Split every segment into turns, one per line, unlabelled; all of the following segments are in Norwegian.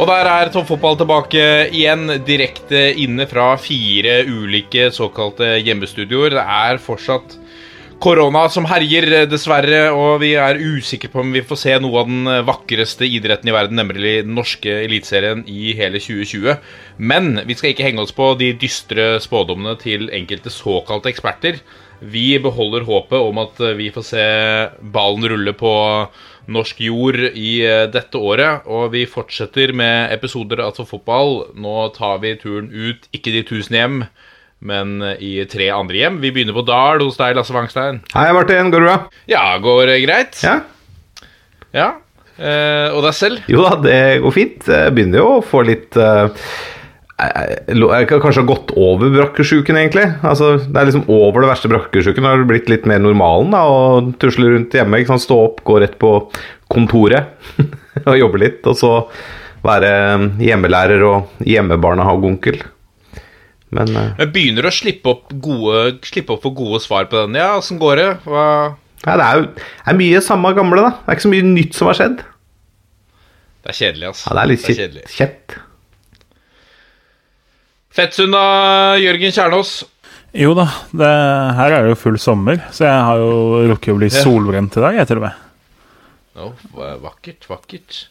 Og der er toppfotball tilbake igjen, direkte inne fra fire ulike såkalte hjemmestudioer. Det er fortsatt korona som herjer, dessverre, og vi er usikre på om vi får se noe av den vakreste idretten i verden, nemlig den norske eliteserien i hele 2020. Men vi skal ikke henge oss på de dystre spådommene til enkelte såkalte eksperter. Vi beholder håpet om at vi får se ballen rulle på norsk jord i eh, dette året. Og vi fortsetter med episoder av Fotball. Nå tar vi turen ut, ikke de tusen hjem, men eh, i tre andre hjem. Vi begynner på Dal hos deg, Lasse Wangstein.
Hei, Martin. Går det bra?
Ja, går det greit?
Ja?
Ja. Eh, og deg selv?
Jo da, det går fint. Jeg begynner jo å få litt eh, jeg, jeg, jeg kan kanskje ha gått over brakkesjuken, egentlig. Altså, det er liksom over det verste brakkesjuken. Har det blitt litt mer normalen da, å tusle rundt hjemme. Ikke sant? Stå opp, gå rett på kontoret og jobbe litt. Og så være hjemmelærer og hjemmebarnehageonkel. Men uh,
Jeg begynner å slippe opp, gode, slippe opp for gode svar på den. Ja, åssen går det? Hva
ja, det er jo det er mye samme gamle, da. Det er ikke så mye nytt som har skjedd.
Det er kjedelig, altså.
Ja, det er litt kjipt.
kjedelig.
kjett.
Fettsund da, Jørgen Kjernås.
Jo da, det, her er det jo full sommer, så jeg har jo rukket å bli solbrent i dag, jeg til og med.
No, vakkert, vakkert.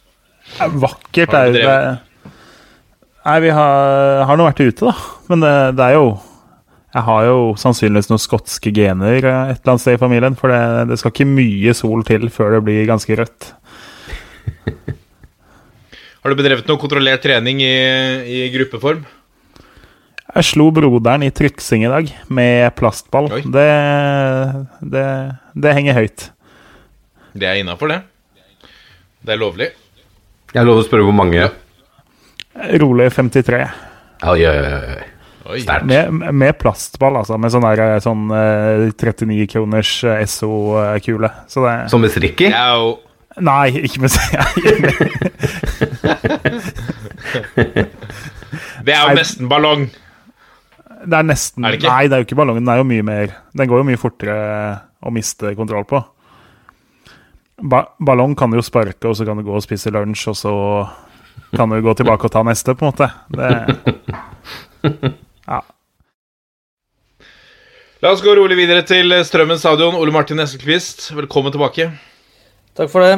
Ja, Vakkert er jo det Nei, vi har, har nå vært ute, da. Men det, det er jo Jeg har jo sannsynligvis noen skotske gener eh, et eller annet sted i familien, for det, det skal ikke mye sol til før det blir ganske rødt.
Har du bedrevet noe kontrollert trening i, i gruppeform?
Jeg slo broderen i tryksing i dag med plastball. Det, det, det henger høyt.
Det er innafor, det. Det er lovlig.
Jeg lover å spørre hvor mange.
Rolig 53.
Oi, oi, oi.
Oi.
Sterkt.
Med, med plastball, altså. Med sånn der, sånn eh, 39 kroners SO-kule. Så
Som med strikk i?
Det jo
Nei, ikke med
Det er jo nesten ballong.
Det er nesten
Er det?
Nei, det er jo ikke ballongen. Den er jo mye mer Den går jo mye fortere å miste kontroll på. Ba ballong kan du jo sparke, og så kan du gå og spise lunsj, og så kan du gå tilbake og ta neste, på en måte. Det, ja.
La oss gå rolig videre til Strømmen stadion. Ole Martin Nesselquist, velkommen tilbake.
Takk for det.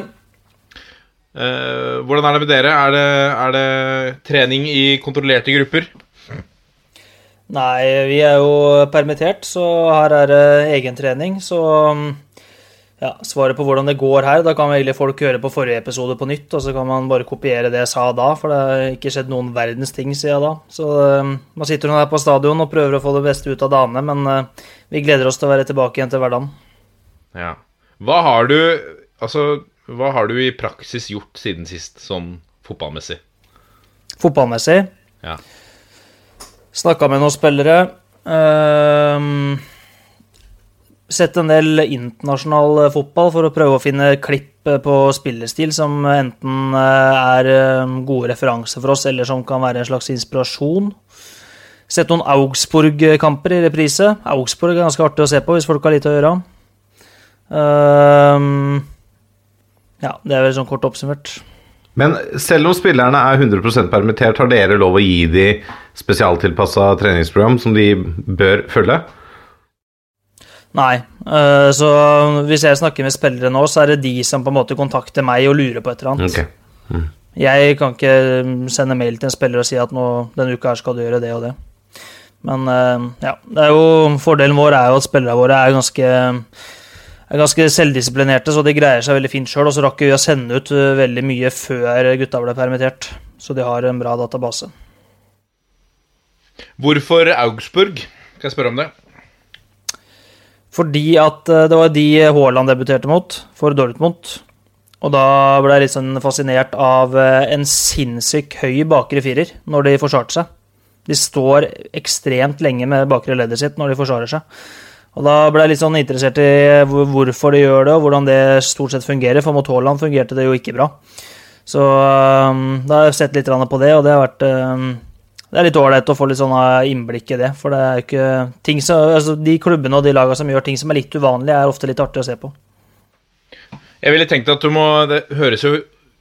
Eh, hvordan er det med dere? Er det, er det trening i kontrollerte grupper?
Nei, vi er jo permittert, så her er det egentrening. Så ja, svaret på hvordan det går her, da kan egentlig folk høre på forrige episode på nytt, og så kan man bare kopiere det jeg sa da, for det har ikke skjedd noen verdens ting siden da. Så eh, man sitter nå her på stadion og prøver å få det beste ut av dagene, men eh, vi gleder oss til å være tilbake igjen til hverdagen.
Ja. Hva har du Altså, hva har du i praksis gjort siden sist, sånn fotballmessig?
Fotballmessig
Ja.
Snakka med noen spillere. Uh, sett en del internasjonal fotball for å prøve å finne klipp på spillestil som enten eh, er eh, gode referanser for oss, eller som kan være en slags inspirasjon. Sett noen Augsburg-kamper i reprise. Augsburg er ganske artig å se på hvis folk har lite å gjøre. Uh, ja, det er vel sånn kort oppsummert.
Men selv om spillerne er 100% permittert, har dere lov å gi de spesialtilpassa treningsprogram som de bør følge?
Nei. eh, så hvis jeg snakker med spillere nå, så er det de som på en måte kontakter meg og lurer på et eller annet.
Ok.
Jeg kan ikke mm, sende mail til en spiller og si at nå, denne uka her skal du gjøre det og det. Men eh, ja, det er jo, fordelen vår er jo at spillerne våre er ganske, ganske selvdisiplinerte, så de greier seg veldig fint sjøl. Og så rakk vi å sende ut eh, veldig mye før gutta ble permittert, så de har en bra database.
Hvorfor Augsburg? Kan jeg spørre om det?
Fordi at eh, det var de Haaland debuterte mot, for Dortmund. Og da ble jeg litt sånn fascinert av eh, en sinnssykt høy bakre firer når de forsvarte seg. De står ekstremt lenge med bakre leddet sitt når de forsvarer seg. Og da ble jeg litt sånn interessert i hvorfor de gjør det, og hvordan det stort sett fungerer. For mot Haaland fungerte det jo ikke bra. Så um, da har jeg sett litt på det, og det har vært um, Det er litt ålreit å få litt sånn uh, innblikk i det. For det er jo ikke ting som, altså De klubbene og de lagene som gjør ting som er litt uvanlige, er ofte litt artig å se på.
Jeg ville tenkt at du må Det høres jo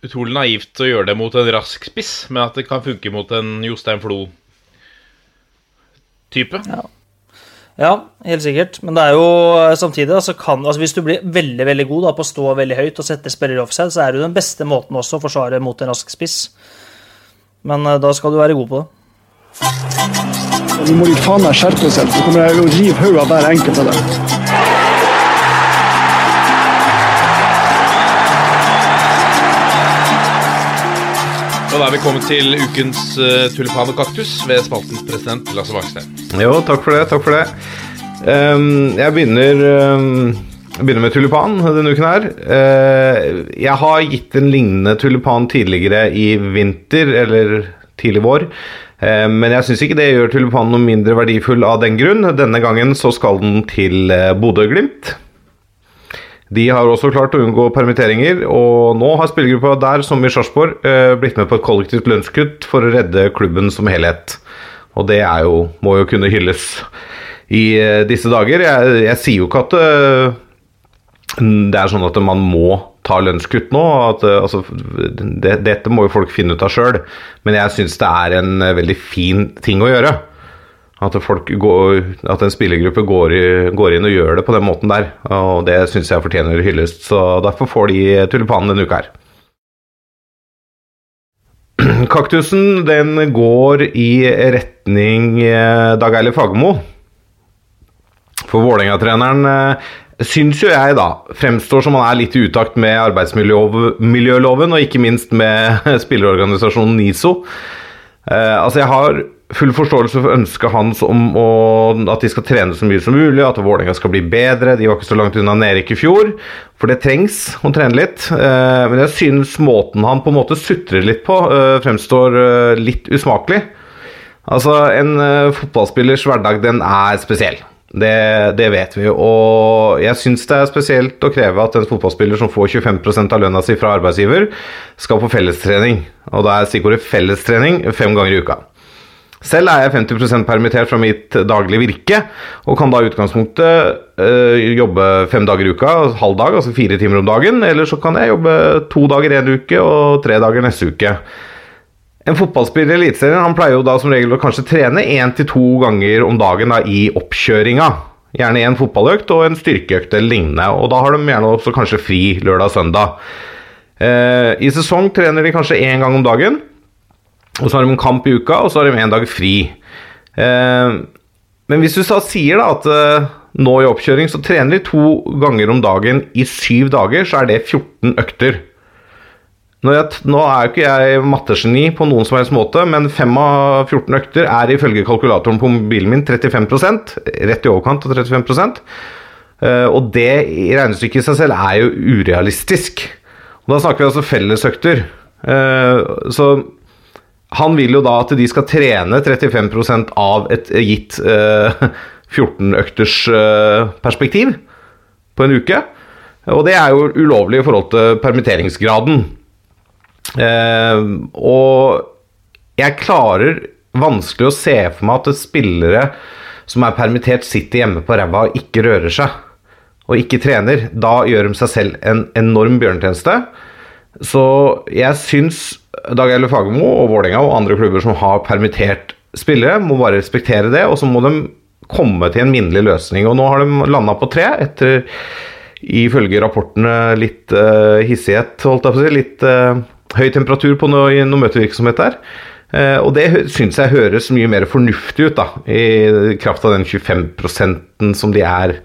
utrolig naivt å gjøre det mot en rask spiss, men at det kan funke mot en Jostein Flo-type.
Ja, helt sikkert. Men det er jo eh, samtidig altså kan, altså Hvis du blir veldig veldig god da, på å stå veldig høyt og sette spillere offside, så er det jo den beste måten også å forsvare mot en rask spiss. Men eh, da skal du være god på det.
Nå må de faen meg skjerpe seg, så kommer jeg å rive hodet av hver enkelt av dem.
Og da er vi kommet til ukens uh, tulipan og kaktus ved spaltens president Lasse Vakstein.
Jo, takk for det. Takk for det. Ehm, jeg begynner ehm, jeg begynner med tulipan denne uken her. Eh, jeg har gitt en lignende tulipan tidligere i vinter, eller tidlig vår. Eh, men jeg syns ikke det gjør tulipanen noe mindre verdifull av den grunn. Denne gangen så skal den til eh, Bodø-Glimt. De har også klart å unngå permitteringer, og nå har spillergruppa der, som i Sarpsborg, eh, blitt med på et kollektivt lønnskutt for å redde klubben som helhet. Og det jo, må jo kunne hylles i eh, disse dager. Jeg, jeg sier jo ikke at eh, det er sånn at man må ta lønnskutt nå. At, altså, det, dette må jo folk finne ut av sjøl, men jeg syns det er en veldig fin ting å gjøre. At, går, at en spillergruppe går, går inn og gjør det på den måten der. Og det syns jeg fortjener hyllest. Så derfor får de tulipanen denne uka her. Kaktusen den går i retning eh, Dag Eilif Fagermo. For Vålerenga-treneren eh, syns jo jeg da fremstår som han er litt i utakt med arbeidsmiljøloven, og ikke minst med spillerorganisasjonen NISO. Eh, altså Jeg har full forståelse for ønsket hans om å, at de skal trene så mye som mulig, at Vålerenga skal bli bedre. De var ikke så langt unna nedrykk i fjor, for det trengs å trene litt. Eh, men jeg synes måten han på en måte sutrer litt på, eh, fremstår eh, litt usmakelig. Altså, en eh, fotballspillers hverdag, den er spesiell. Det, det vet vi. Og jeg syns det er spesielt å kreve at en fotballspiller som får 25 av lønna si fra arbeidsgiver, skal på fellestrening. Og da er stikkordet fellestrening fem ganger i uka. Selv er jeg 50% permittert fra mitt daglige virke, og kan da i utgangspunktet øh, jobbe fem dager i uka, halv dag, altså fire timer om dagen. Eller så kan jeg jobbe to dager en uke og tre dager neste uke. En fotballspiller i Eliteserien han pleier jo da som regel å kanskje trene én til to ganger om dagen da, i oppkjøringa. Gjerne en fotballøkt og en styrkeøkt eller lignende. Og da har de gjerne også kanskje fri lørdag og søndag. Eh, I sesong trener de kanskje én gang om dagen. Og så har de en kamp i uka, og så har de en dag fri. Eh, men hvis du så sier da at eh, nå i oppkjøring så trener de to ganger om dagen i syv dager, så er det 14 økter. Nå, er jo ikke jeg mattegeni på noen som helst måte, men 5 av 14 økter er ifølge kalkulatoren på mobilen min 35 rett i overkant av 35 Eh, Og det i regnestykket i seg selv er jo urealistisk. Og da snakker vi altså fellesøkter. Så han vil jo da at de skal trene 35% av et gitt eh, 14-økters eh, perspektiv på en uke. Og det er jo ulovlig i forhold til permitteringsgraden. Eh, og jeg klarer vanskelig å se for meg at spillere som er permittert, sitter hjemme på ræva og ikke rører seg. Og ikke trener. Da gjør de seg selv en enorm bjørnetjeneste. Så jeg syns Dag Eilif Fagermo og Vålerenga og andre klubber som har permittert spillere, må bare respektere det, og så må de komme til en minnelig løsning. Og nå har de landa på tre, etter ifølge rapportene litt uh, hissighet, holdt jeg på å si. Litt uh, høy temperatur på noe, noe møtevirksomhet der. Uh, og det syns jeg høres mye mer fornuftig ut, da, i kraft av den 25% som de er,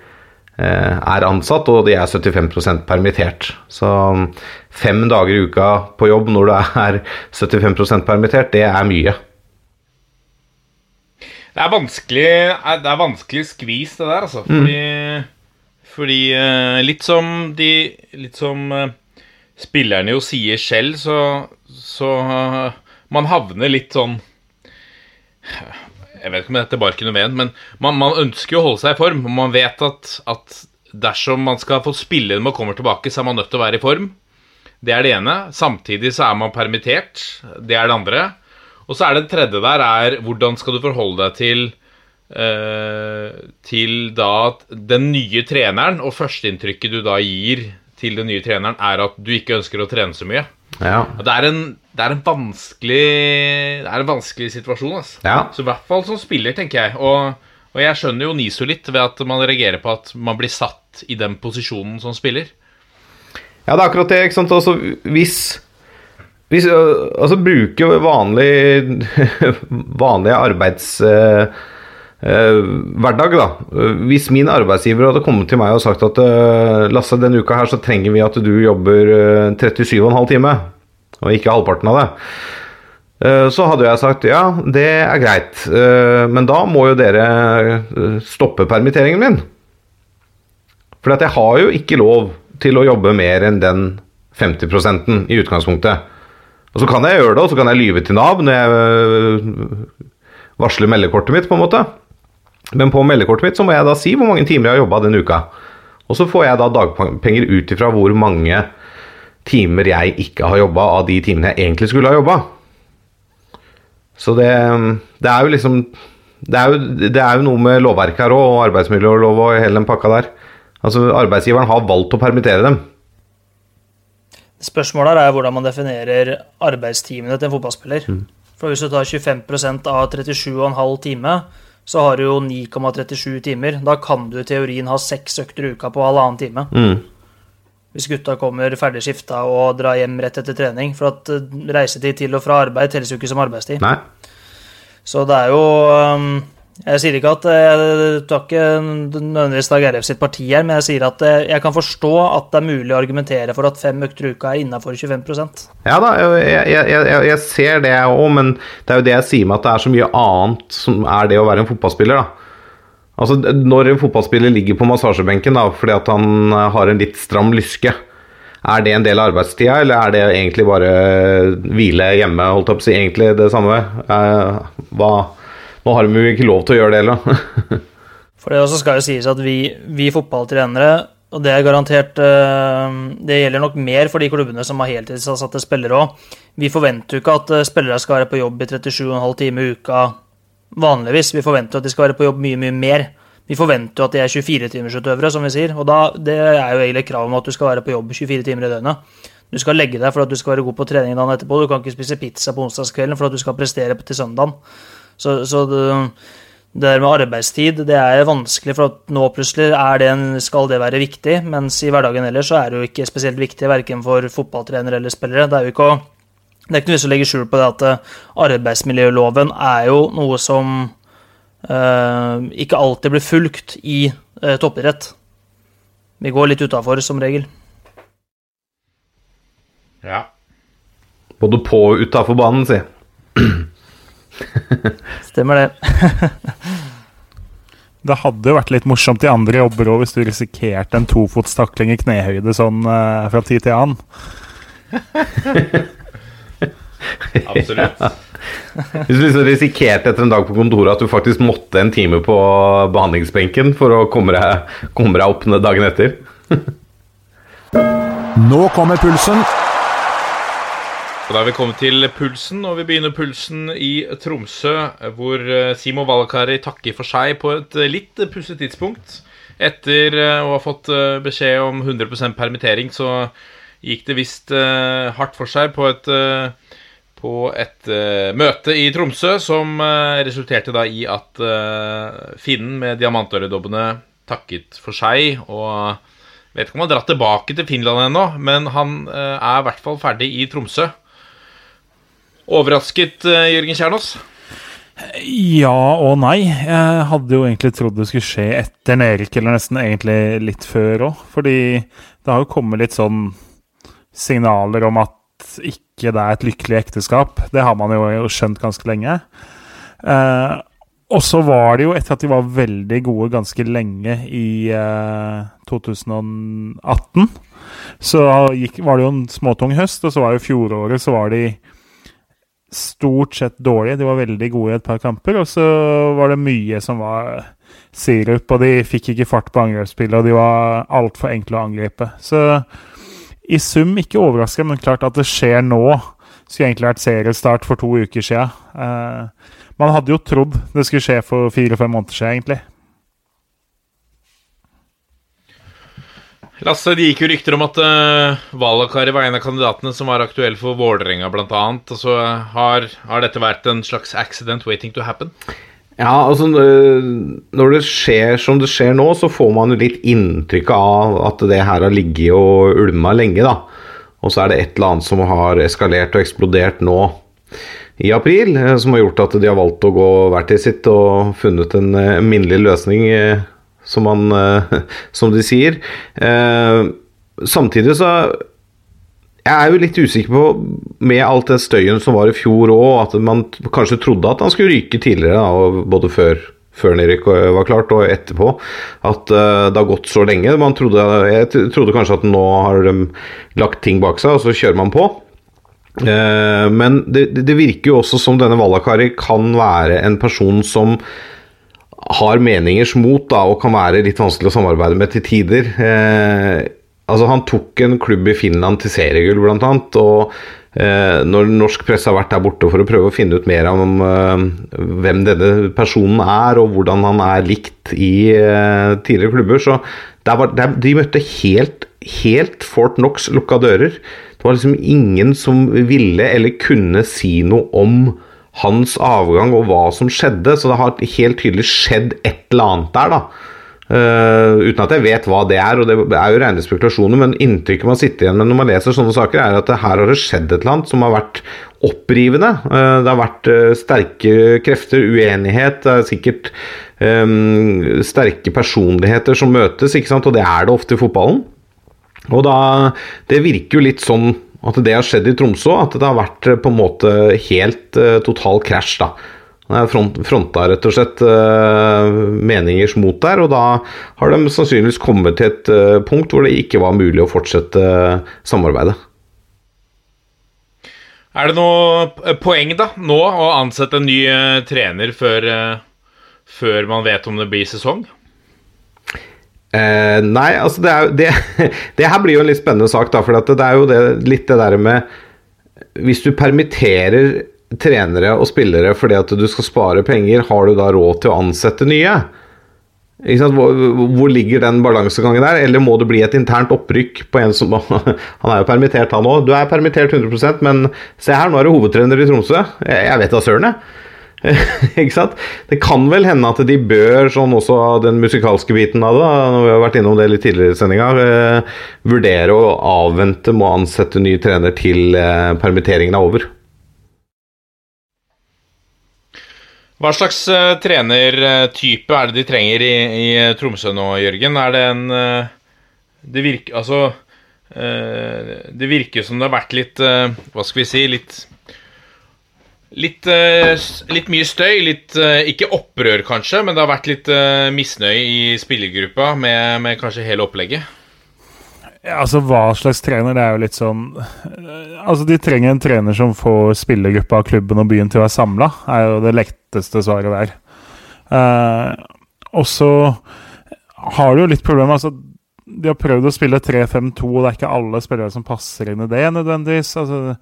er ansatt, og de er 75% permittert. Så um, fem dager i uka på jobb når du er 75% permittert, det er mye.
Det er vanskelig Det er vanskelig skvis, det der, altså. Fordi Fordi eh, litt som de Litt som eh, spillerne jo sier selv, så, så eh, Man havner litt sånn Jeg vet ikke om dette er barken og veden, men man, man ønsker jo å holde seg i form. Og man vet at, at dersom man skal få spille når man kommer tilbake, så er man nødt til å være i form. Det er det ene. Samtidig så er man permittert. Det er det andre. Og så er det det tredje der er hvordan skal du forholde deg til eh, Til da den nye treneren, og førsteinntrykket du da gir til den nye treneren, er at du ikke ønsker å trene så mye.
Ja.
Det er en, det er en vanskelig Det er en vanskelig situasjon. Altså.
Ja.
Så i hvert fall som spiller, tenker jeg. Og, og jeg skjønner jo Niso litt ved at man reagerer på at man blir satt i den posisjonen som spiller.
Ja, det er akkurat det. ikke sant? Altså, hvis hvis Altså, altså jo vanlig vanlige arbeids øh, øh, hverdag, da. Hvis min arbeidsgiver hadde kommet til meg og sagt at øh, Lasse, denne uka her så trenger vi at du jobber øh, 37,5 time, og ikke halvparten av det. Så hadde jeg sagt ja, det er greit, men da må jo dere stoppe permitteringen min. For jeg har jo ikke lov til å jobbe mer enn den 50% i utgangspunktet. Og så kan jeg gjøre det, og så kan jeg lyve til Nav når jeg varsler meldekortet mitt, på en måte. Men på meldekortet mitt så må jeg da si hvor mange timer jeg har jobba denne uka. Og så får jeg da dagpenger ut ifra hvor mange timer jeg ikke har jobba av de timene jeg egentlig skulle ha jobba. Så det, det er jo liksom det er jo, det er jo noe med lovverket her òg, og arbeidsmiljølov og hele den pakka der. Altså, Arbeidsgiveren har valgt å permittere dem.
Spørsmålet her er hvordan man definerer arbeidstimene til en fotballspiller. For Hvis du tar 25% av 37,5 time, så har du jo 9,37 timer. Da kan du i teorien ha seks økter i uka på halvannen time.
Mm.
Hvis gutta kommer ferdig skifta og drar hjem rett etter trening. For at eh, reisetid til og fra arbeid telles jo ikke som arbeidstid.
Nei.
Så det er jo um, Jeg sier ikke at eh, Jeg tar ikke nødvendigvis Dag RF sitt parti her, men jeg sier at eh, jeg kan forstå at det er mulig å argumentere for at fem økter i uka er innafor 25%
Ja da, jeg, jeg, jeg, ser det òg, men det er jo det jeg sier med at det er så mye annet som er det å være en fotballspiller, da. Altså, Når en fotballspiller ligger på massasjebenken da, fordi at han eh, har en litt stram lyske, er det en del av arbeidstida, eller er det egentlig bare hvile hjemme? holdt å si, Egentlig det samme? Eh, hva, nå har de jo ikke lov til å gjøre det heller.
For det også skal jo sies at vi, vi fotballtrenere, og det er garantert eh, Det gjelder nok mer for de klubbene som har heltidsansatte spillere òg. Vi forventer jo ikke at eh, spillere skal være på jobb i 37,5 timer i uka vanligvis. Vi forventer at de skal være på jobb mye, mye mer. Vi forventer jo at de er 24-timersutøvere, som vi sier. Og da, det er jo egentlig krav om at du skal være på jobb 24 timer i døgnet. Du skal legge deg for at du skal være god på trening dagen etterpå. Du kan ikke spise pizza på onsdagskvelden for at du skal prestere til søndagen. Så, så det, det der med arbeidstid det er vanskelig, for at nå plutselig er det en, skal det være viktig. Mens i hverdagen ellers så er det jo ikke spesielt viktig, verken for fotballtrenere eller spillere. Det er jo ikke å det er ikke noe vits å legge skjul på det at eh, arbeidsmiljøloven er jo noe som eh, ikke alltid blir fulgt i eh, toppidrett. Vi går litt utafor, som regel.
Ja.
Både på og utafor banen, si.
Stemmer det.
Det hadde jo vært litt morsomt i andre jobber òg, hvis du risikerte en tofotstakling i knehøyde sånn uh, fra tid til annen.
Absolutt.
Hvis du liksom risikerte etter en dag på kontoret at du faktisk måtte en time på behandlingsbenken for å komme deg, komme deg opp dagen etter.
Nå kommer pulsen.
Og Da er vi kommet til pulsen, og vi begynner pulsen i Tromsø, hvor eh, Simo Valakari takker for seg på et eh, litt pussig tidspunkt. Etter eh, å ha fått beskjed om 100% permittering, så gikk det visst hardt for seg på et, på et møte i Tromsø, som resulterte da i at finnen med diamantøredobbene takket for seg. og Vet ikke om han har dratt tilbake til Finland ennå, men han er i hvert fall ferdig i Tromsø. Overrasket, eh, Jørgen Kjernås?
Ja og nei. Jeg hadde jo egentlig trodd det skulle skje etter nedrykk, eller nesten egentlig litt før òg. Fordi det har jo kommet litt sånn signaler om at ikke det er et lykkelig ekteskap. Det har man jo skjønt ganske lenge. Eh, og så var det jo, etter at de var veldig gode ganske lenge i eh, 2018, så gikk, var det jo en småtung høst, og så var jo fjoråret så var de stort sett dårlige. De var veldig gode i et par kamper, og så var det mye som var sirup, og de fikk ikke fart på angrepsspillet, og de var altfor enkle å angripe. Så i sum ikke overraskende, men klart at det skjer nå. Skulle egentlig vært seriestart for to uker siden. Eh, man hadde jo trodd det skulle skje for fire-fem måneder siden, egentlig.
Lasse, det gikk jo rykter om at uh, Valakari var en av kandidatene som var aktuell for Vålerenga, blant annet. Og så har, har dette vært en slags accident waiting to happen?
Ja, altså øh, Når det skjer som det skjer nå, så får man jo litt inntrykk av at det her har ligget og ulma lenge, da. Og så er det et eller annet som har eskalert og eksplodert nå i april, eh, som har gjort at de har valgt å gå hvert til sitt og funnet en eh, minnelig løsning, eh, som, man, som de sier. Samtidig så jeg er jo litt usikker på, med alt den støyen som var i fjor òg, at man kanskje trodde at han skulle ryke tidligere, da, både før, før nedrykk var klart og etterpå. At uh, det har gått så lenge. Trodde, jeg trodde kanskje at nå har de lagt ting bak seg, og så kjører man på. Uh, men det, det, virker jo også som denne Valakari kan være en person som har meningers mot, da, og kan være litt vanskelig å samarbeide med til tider. Eh, Altså, han tok en klubb i Finland til seriegull, annet. Og eh, når norsk presse har vært der borte for å prøve å finne ut mer om eh, hvem denne personen er, og hvordan han er likt i eh, tidligere klubber, så var, der, de møtte helt, helt Fort Knox lukka dører. Det var liksom ingen som ville eller kunne si noe om hans avgang og hva som skjedde, så det har helt tydelig skjedd et eller annet der, da. Uh, uten at jeg vet hva det er, og det er jo rene spekulasjoner, men inntrykket man sitter igjen med når man leser sånne saker, er at her har det skjedd et eller annet som har vært opprivende. Uh, det har vært uh, sterke krefter, uenighet, det er sikkert um, sterke personligheter som møtes, og det er det ofte i fotballen. Og da Det virker jo litt sånn at det har skjedd i Tromsø, at det har vært på en måte helt total krasj, da. Det er front, fronta rett og slett uh, meningers mot der, og da har de sannsynligvis kommet til et uh, punkt hvor det ikke var mulig å fortsette uh, samarbeidet.
Er det noe poeng da, nå å ansette en ny trener før, før, man vet om det blir sesong?
Nei, altså det, er, det, det, her blir jo en litt spennende sak, da. For det er jo det, litt det der med Hvis du permitterer trenere og spillere fordi at du skal spare penger, har du da råd til å ansette nye? Hvor, hvor, ligger den balansegangen der? Eller må det bli et internt opprykk på en som Han er jo permittert, han òg. Du er permittert 100% men se her, nå er du hovedtrener i Tromsø. Jeg, jeg vet da søren, jeg. ikke sant? Det kan vel hende at de bør, sånn også den musikalske biten av det, når vi har vært innom det litt tidligere i sendinga, eh, vurdere å avvente med å ansette ny trener til eh, permitteringen er over.
Hva slags uh, trenertype er det de trenger i, i, Tromsø nå, Jørgen? Er det en uh, Det virker Altså uh, Det virker som det har vært litt Hva skal vi si Litt Litt, litt mye støy. Litt Ikke opprør, kanskje, men det har vært litt misnøye i spillergruppa med, med kanskje hele opplegget.
Ja, altså Hva slags trener? Det er jo litt sånn Altså De trenger en trener som får spillergruppa av klubben og byen til å være samla, er jo det letteste svaret der. Eh, og så har du jo litt problemer. Altså, de har prøvd å spille 3-5-2, og det er ikke alle spillere som passer inn i det nødvendigvis. Altså,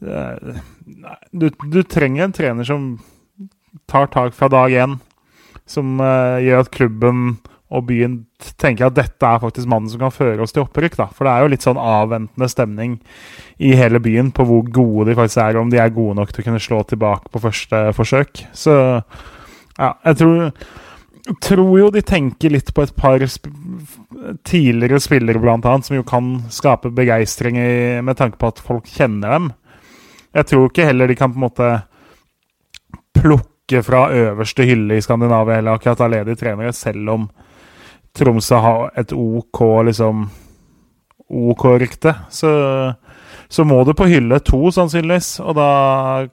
du, du, trenger en trener som tar tak fra dag én, som uh, gjør at klubben og byen tenker at dette er faktisk mannen som kan føre oss til opprykk. da. For det er jo litt sånn avventende stemning i hele byen på hvor gode de faktisk er, om de er gode nok til å kunne slå tilbake på første forsøk. Så ja, jeg tror, tror jo de tenker litt på et par sp tidligere spillere, blant annet, som jo kan skape begeistring med tanke på at folk kjenner dem. Jeg tror ikke heller de kan på en måte plukke fra øverste hylle i Skandinavia eller akkurat av ledige trenere, selv om Tromsø har et OK liksom OK-rykte, så, så, må du på hylle to, sannsynligvis. Og da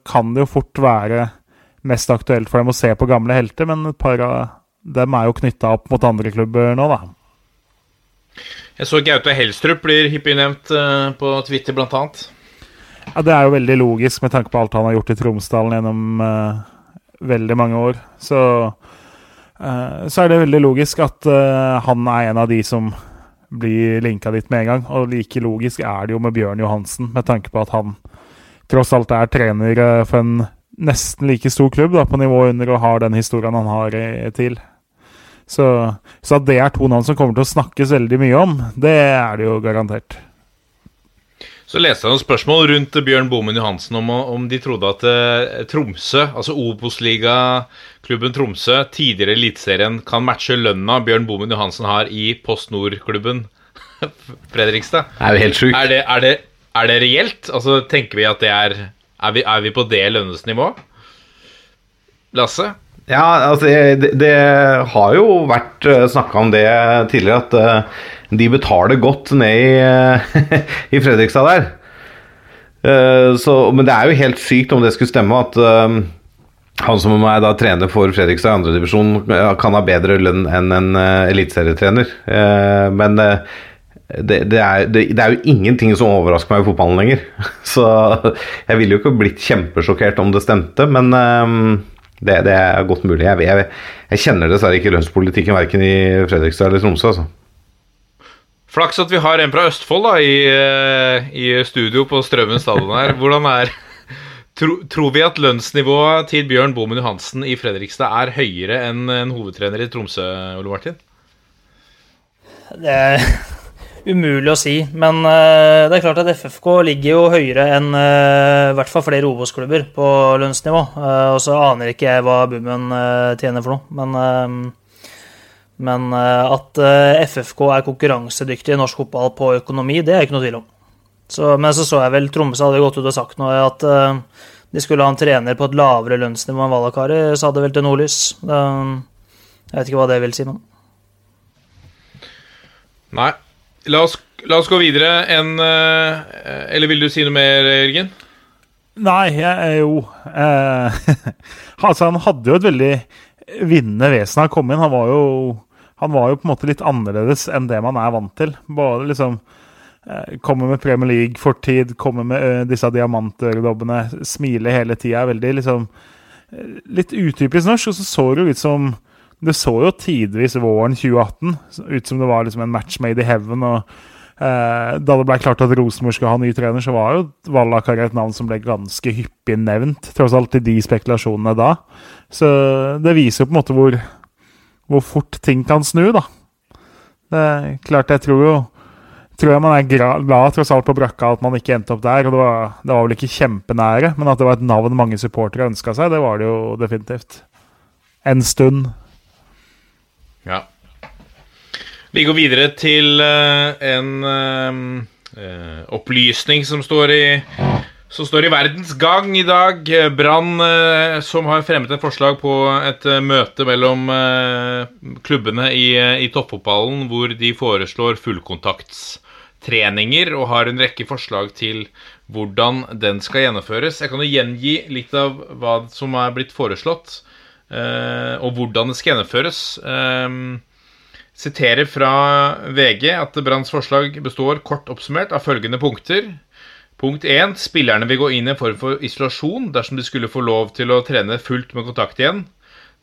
kan det jo fort være mest aktuelt for dem å se på gamle helter, men et par av dem er jo knytta opp mot andre klubber nå, da.
Jeg så Gaute Helstrup blir hyppig nevnt eh, på Twitter, blant annet.
Ja, Det er jo veldig logisk med tanke på alt han har gjort i Tromsdalen gjennom uh, veldig mange år. Så, uh, så er det veldig logisk at uh, han er en av de som blir linka dit med en gang. Og like logisk er det jo med Bjørn Johansen, med tanke på at han tross alt er trener for en nesten like stor klubb da, på nivå under og har den historien han har i, til. Så, så at det er to navn som kommer til å snakkes veldig mye om, det er det jo garantert.
Så leste jeg noen spørsmål rundt Bjørn Bomen Johansen om, om de trodde at eh, Tromsø, altså Obos-ligaklubben Tromsø, tidligere Eliteserien, kan matche lønna Bjørn Bomen Johansen har i Post Nord-klubben Fredrikstad.
Det er jo helt sjukt.
Er det, er, det, er det reelt? Altså, tenker vi at det er Er vi, er vi på det lønnsnivået? Lasse?
Ja, altså det, det har jo vært snakka om det tidligere, at eh, de betaler godt ned i, eh, i Fredrikstad der. Eh, så, men det er jo helt sykt om det skulle stemme at eh, han som er da trener for Fredrikstad i andredivisjon, kan ha bedre lønn enn en eliteserietrener. Men det, det, er, det, det er jo ingenting som overrasker meg i fotballen lenger. Så jeg ville jo ikke blitt kjempesjokkert om det stemte, men det er godt mulig. Jeg, jeg, jeg kjenner dessverre ikke lønnspolitikken verken i Fredrikstad eller Tromsø. Altså.
Flaks at vi har en fra Østfold da, i, eh, i studio på Strømmen stadion her. Hvordan er tro, Tror vi at lønnsnivået til Bjørn Bomen Johansen i Fredrikstad er høyere enn en hovedtrener i Tromsø, Ole Martin?
Det er umulig å si, men eh, det er klart at FFK ligger jo høyere enn eh, i hvert fall flere Obos-klubber på lønnsnivå. Og så aner ikke jeg hva Bummen tjener for noe, men, men eh, at eh, FFK er konkurransedyktig i norsk fotball på økonomi, det er ikke noe tvil om. Så, men så så jeg vel Tromsø hadde gått ut og sagt noe at eh, de skulle ha en trener på et lavere lønnsnivå enn Valakari, sa det vel til Nordlys. Jeg vet ikke hva det vil si, men
Nei. La oss, la oss gå videre. enn eller vil du si noe mer, Jørgen?
Nei, jeg er jo eh, Altså, han hadde jo et veldig vinnende vesenet han kom inn. Han var jo han var jo på en måte litt annerledes enn det man er vant til. Bare liksom eh, Kommer med Premier League-fortid, kommer med eh, disse diamantøredobbene, smiler hele tida. Veldig liksom eh, Litt utypisk norsk. Og så så det jo ut som Det så jo tidvis våren 2018 ut som det var liksom en match made in heaven. og Eh, da det ble klart at Rosenborg skulle ha ny trener, så var jo Vallakar et navn som ble ganske hyppig nevnt, tross alt i de spekulasjonene da. Så det viser jo på en måte hvor, hvor fort ting kan snu, da. Det er klart, jeg tror jo Tror jeg man er glad tross alt på brakka at man ikke endte opp der. og Det var, det var vel ikke kjempenære, men at det var et navn mange supportere ønska seg, det var det jo definitivt. En stund.
Ja. Vi går videre til eh, en eh, eh, opplysning som står i som står i Verdens Gang i dag. Eh, Brann eh, som har fremmet et forslag på et eh, møte mellom klubbene i, i toppfotballen, hvor de foreslår fullkontaktstreninger og har en rekke forslag til hvordan den skal gjennomføres. Jeg kan jo gjengi litt av hva som er blitt foreslått, og hvordan det skal gjennomføres. Siterer fra VG at Branns forslag består kort oppsummert av følgende punkter. Punkt 1. Spillerne vil gå inn i en form for isolasjon dersom de skulle få lov til å trene fullt med kontakt igjen.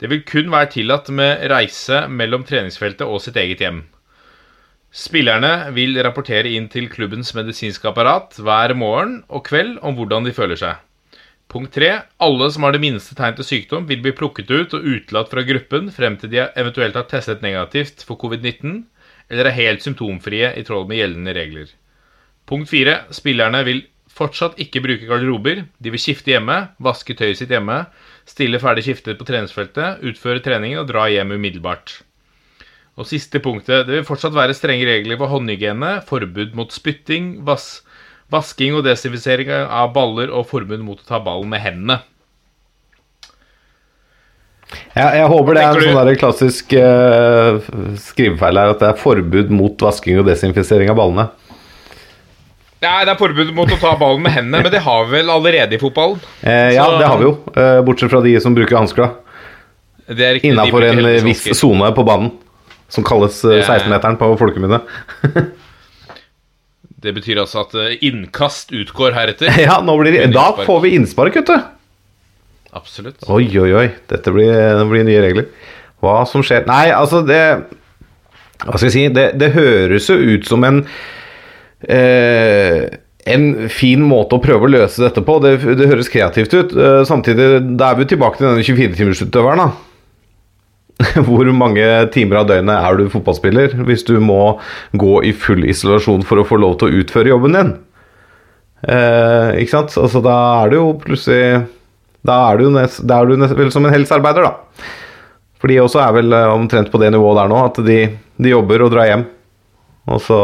Det vil kun være tillatt med reise mellom treningsfeltet og sitt eget hjem. Spillerne vil rapportere inn til klubbens medisinske apparat hver morgen og kveld om hvordan de føler seg. Punkt 3. Alle som har det minste tegn til sykdom, vil bli plukket ut og utelatt fra gruppen frem til de eventuelt har testet negativt for covid-19 eller er helt symptomfrie i tråd med gjeldende regler. Punkt 4. Spillerne vil fortsatt ikke bruke garderober. De vil skifte hjemme, vaske tøyet sitt hjemme, stille ferdig skiftet på treningsfeltet, utføre treningen og dra hjem umiddelbart. Og siste punktet. Det vil fortsatt være strenge regler for håndhygiene, forbud mot spytting, vas vasking og desinfisering av baller og forbud mot å ta ballen med hendene.
Jeg, jeg håper det er en sånn der klassisk uh, skrivefeil her, at det er forbud mot vasking og desinfisering av ballene.
Nei, det er forbud mot å ta ballen med hendene, men det har vi vel allerede i fotballen.
Eh, ja, det har vi jo. Eh, bortsett fra de som bruker hansker, da. Innafor en eh, viss sone på banen. Som kalles eh,
er-
16-meteren på folkemunne.
Det betyr altså at eh, innkast utgår heretter.
Ja, nå blir det, da får vi innspark, vet du.
Absolutt.
Oi, oi, oi. Dette blir, det blir nye regler. Hva som skjer Nei, altså, det Hva skal jeg si? Det, det høres jo ut som en eh, En fin måte å prøve å løse dette på. Det, det høres kreativt ut. Eh, samtidig, da er vi tilbake til denne 24-timersutøveren, da. Hvor mange timer av døgnet er du fotballspiller hvis du må gå i full isolasjon for å få lov til å utføre jobben din? Eh, ikke sant? Altså, da er det jo plutselig Da er du, nest, da er du nest, vel som en helsearbeider, da. For de også er vel eh, omtrent på det nivået der nå, at de, de jobber og drar hjem. Og så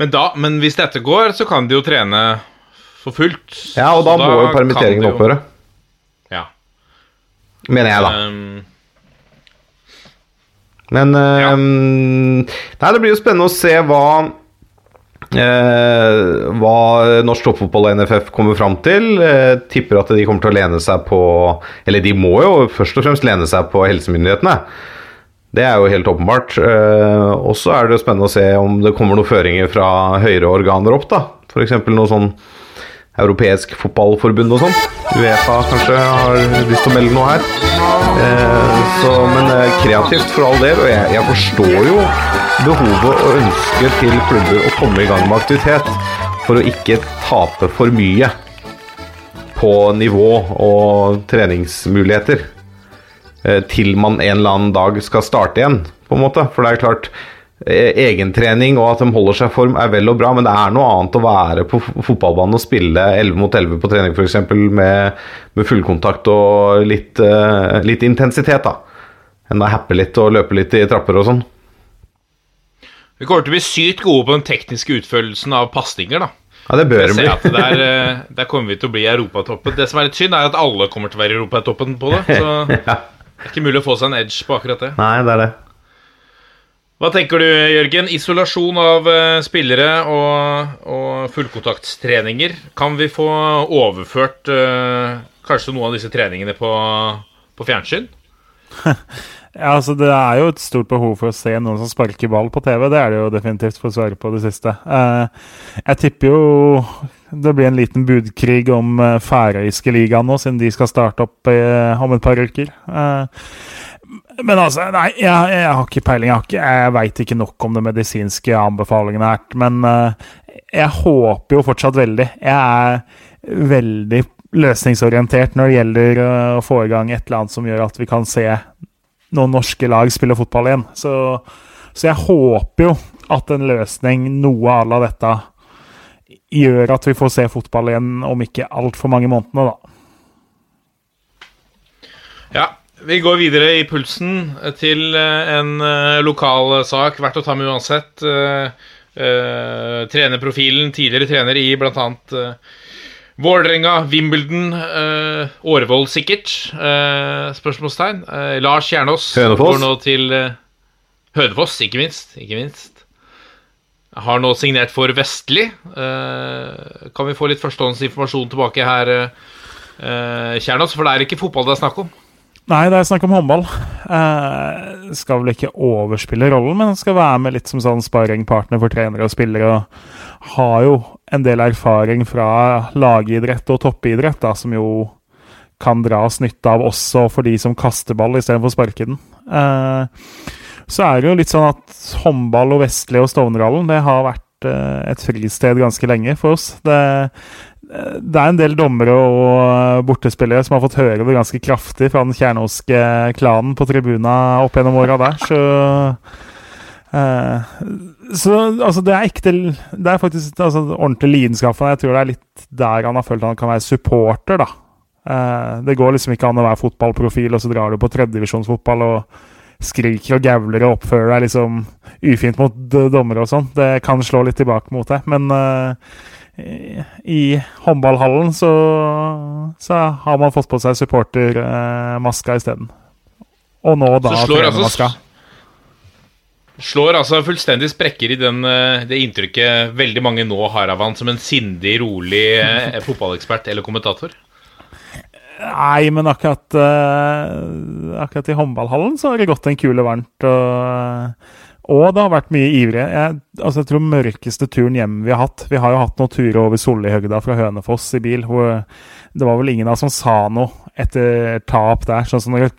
Men, da, men hvis dette går, så kan de jo trene for fullt.
Ja, og da,
da
må jo
permitteringen jo-
opphøre.
Ja.
Mener jeg, da.
Um,
Men eh, Nei, det blir jo spennende å se hva uh, Hva norsk toppfotball og NFF kommer fram til. Uh, tipper at de kommer til å lene seg på Eller de må jo først og fremst lene seg på helsemyndighetene. Det er jo helt åpenbart. Eh, og så er det spennende å se om det kommer noen føringer fra høyere organer opp. da F.eks. noe sånn europeisk fotballforbund og sånn. Uefa kanskje har lyst til å melde noe her. Eh, så, men eh, kreativt for all del, og jeg, jeg forstår jo behovet og ønsket til klubber å komme i gang med aktivitet for å ikke tape for mye på nivå og treningsmuligheter til man en eller annen dag skal starte igjen, på en måte. For det er klart, eh, egentrening og at de holder seg i form er vel og bra, men det er noe annet å være på fotballbanen og spille 11 mot 11 på trening f.eks. Med, med fullkontakt og litt, eh, litt intensitet, da. Enn å happe litt og løpe litt i trapper og sånn.
vi kommer til å bli sykt gode på den tekniske utførelsen av pasninger, da.
Ja, det bør
vi
bli.
der, eh, der kommer vi til å bli europatoppen. Det som er litt synd, er at alle kommer til å være europatoppen på det. Så det er ikke mulig å få seg en edge på akkurat det.
Nei, det er det.
Hva tenker du, Jørgen? Isolasjon av eh, spillere og, og fullkontaktstreninger. Kan vi få overført uh, kanskje noen av disse treningene på, på fjernsyn?
Ja, altså Det er jo et stort behov for å se noen som sparker ball på TV. Det er det jo definitivt, for å svare på det siste. Eh, jeg tipper jo det blir en liten budkrig om uh, færøyske ligaen nå, siden de skal starte opp uh, om et par uker. Uh, men altså, nei, jeg, jeg har ikke peiling. Jeg, har ikke- jeg veit ikke nok om de medisinske anbefalingene her. Men jeg håper jo fortsatt veldig. Jeg er veldig løsningsorientert når det gjelder å få i gang et eller annet som gjør at vi kan se noen norske lag spille fotball igjen. Så, så jeg håper jo at en løsning, noe à la dette, gjør at vi får se fotball igjen om ikke altfor mange månedene, da.
Ja, vi går videre i pulsen til eh, en eh, lokal sak. Verdt å ta med uansett. Eh, eh, trenerprofilen, tidligere trener i bl.a. Vålerenga, Wimbledon, Årvoll sikkert. eh, spørsmålstegn. Eh, Lars Kjernås
Hønefoss.
går nå til eh, Hønefoss, ikke minst. Ikke minst. Har nå signert for Vestli. Eh, kan vi få litt førstehåndsinformasjon tilbake her, Kjernas? Kjernås? For det er ikke fotball det er snakk om.
Nei, det er snakk om håndball. Eh, skal vel ikke overspille rollen, men skal være med litt som sånn sparringpartner for trenere og spillere. Og har jo en del erfaring fra lagidrett og toppidrett, da, som jo kan dras nytte av også for de som kaster ball istedenfor å sparke den. Eh, så er det jo litt sånn at håndball og Vestli og Stovnerhallen det har vært eh, et fristed ganske lenge for oss. Det, det er en del dommere og bortespillere som har fått høre det ganske kraftig fra den kjernåske klanen på tribuna opp gjennom åra der, så eh, Så altså, det er ekte Det er faktisk altså, ordentlig lidenskap for ham. Jeg tror det er litt der han har følt han kan være supporter, da. Eh, det går liksom ikke an å være fotballprofil, og så drar du på tredjedivisjonsfotball og skriker og gavler og oppfører deg liksom ufint mot dommere og sånn. Det kan slå litt tilbake mot deg, men uh, i- håndballhallen så, så har man fått på seg supportermaska isteden. Og nå da
slår altså
trenermaska.
Slår altså fullstendig sprekker i den, eh, det inntrykket veldig mange nå har av han som en sindig, rolig eh, fotballekspert eller kommentator.
Nei, men akkurat, uh, akkurat i håndballhallen så har det gått en kule varmt. Og, og det har vært mye ivrige. Jeg, altså, jeg tror mørkeste turen hjem vi har hatt Vi har jo hatt noen turer over Sollihøgda fra Hønefoss i bil. hvor Det var vel ingen av oss som sa noe etter tap der. Sånn som når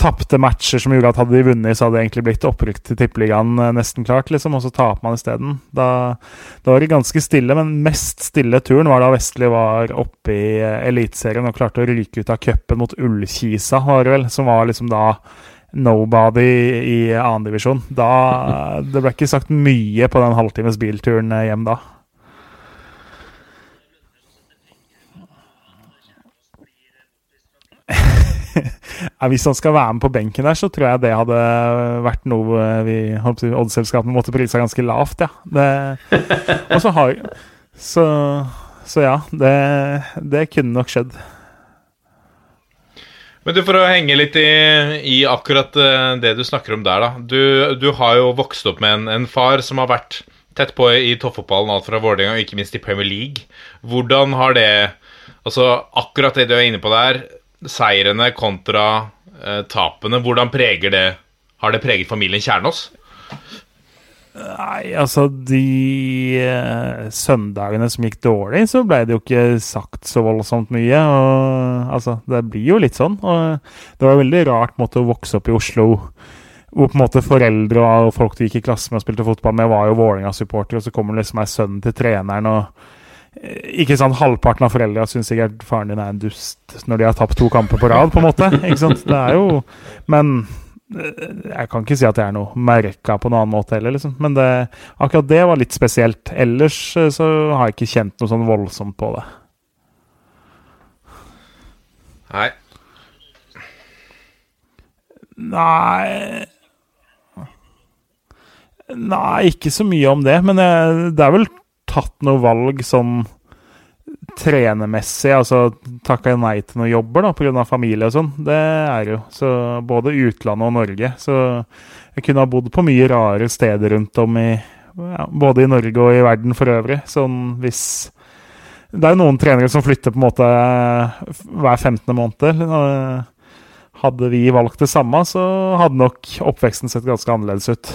tapte matcher som gjorde at hadde de vunnet, så hadde det egentlig blitt opprykk til Tippeligaen eh, nesten klart, liksom, og så taper man isteden. Da, da var det ganske stille, men mest stille turen var da Vestli var oppe i eh, Eliteserien og klarte å ryke ut av cupen mot Ullkisa, var det vel, som var liksom da nobody i annendivisjon. Da Det ble ikke sagt mye på den halvtimes bilturen eh, hjem da. Ja, hvis han skal være med på benken der, så tror jeg det hadde vært noe vi Odd-selskapene måtte prisa ganske lavt, ja. Det, og så har Så, så ja, det, det kunne nok skjedd.
Men du, For å henge litt i, i akkurat eh, det du snakker om der, da. Du, du har jo vokst opp med en, en, far som har vært tett på i toppfotballen, alt fra Vålerenga og ikke minst i Premier League. Hvordan har det Altså, akkurat det du er inne på der, seirene kontra eh, tapene, hvordan preger det Har det preget familien Kjernås?
Nei, altså De eh, søndagene som gikk dårlig, så ble det jo ikke sagt så voldsomt mye. Og, altså, Det blir jo litt sånn. Og det var veldig rart måte å vokse opp i Oslo hvor på en måte foreldre og folk du gikk i klasse med og spilte fotball med, var jo Vålerenga-supportere, og så kommer liksom ei sønnen til treneren og ikke sant, Halvparten av foreldra syns sikkert faren din er en dust når de har tapt to kamper på rad, på en måte. ikke sant, det er jo Men jeg kan ikke si at det er noe merka på noen annen måte heller, liksom. Men det, akkurat det var litt spesielt. Ellers eh, så har jeg ikke kjent noe sånn voldsomt på det.
Nei.
Nei Nei, ikke så mye om det. Men det er vel tatt noe valg sånn trenermessig, altså takka nei til noen jobber da, pga. familie og sånn. Det er jo. Så både utlandet og Norge. Så jeg kunne ha bodd på mye rare steder rundt om i ja, Både i Norge og i verden for øvrig. Sånn hvis Det er jo noen trenere som flytter på en måte hver 15. måned. Hadde vi valgt det samme, så hadde nok oppveksten sett ganske annerledes ut.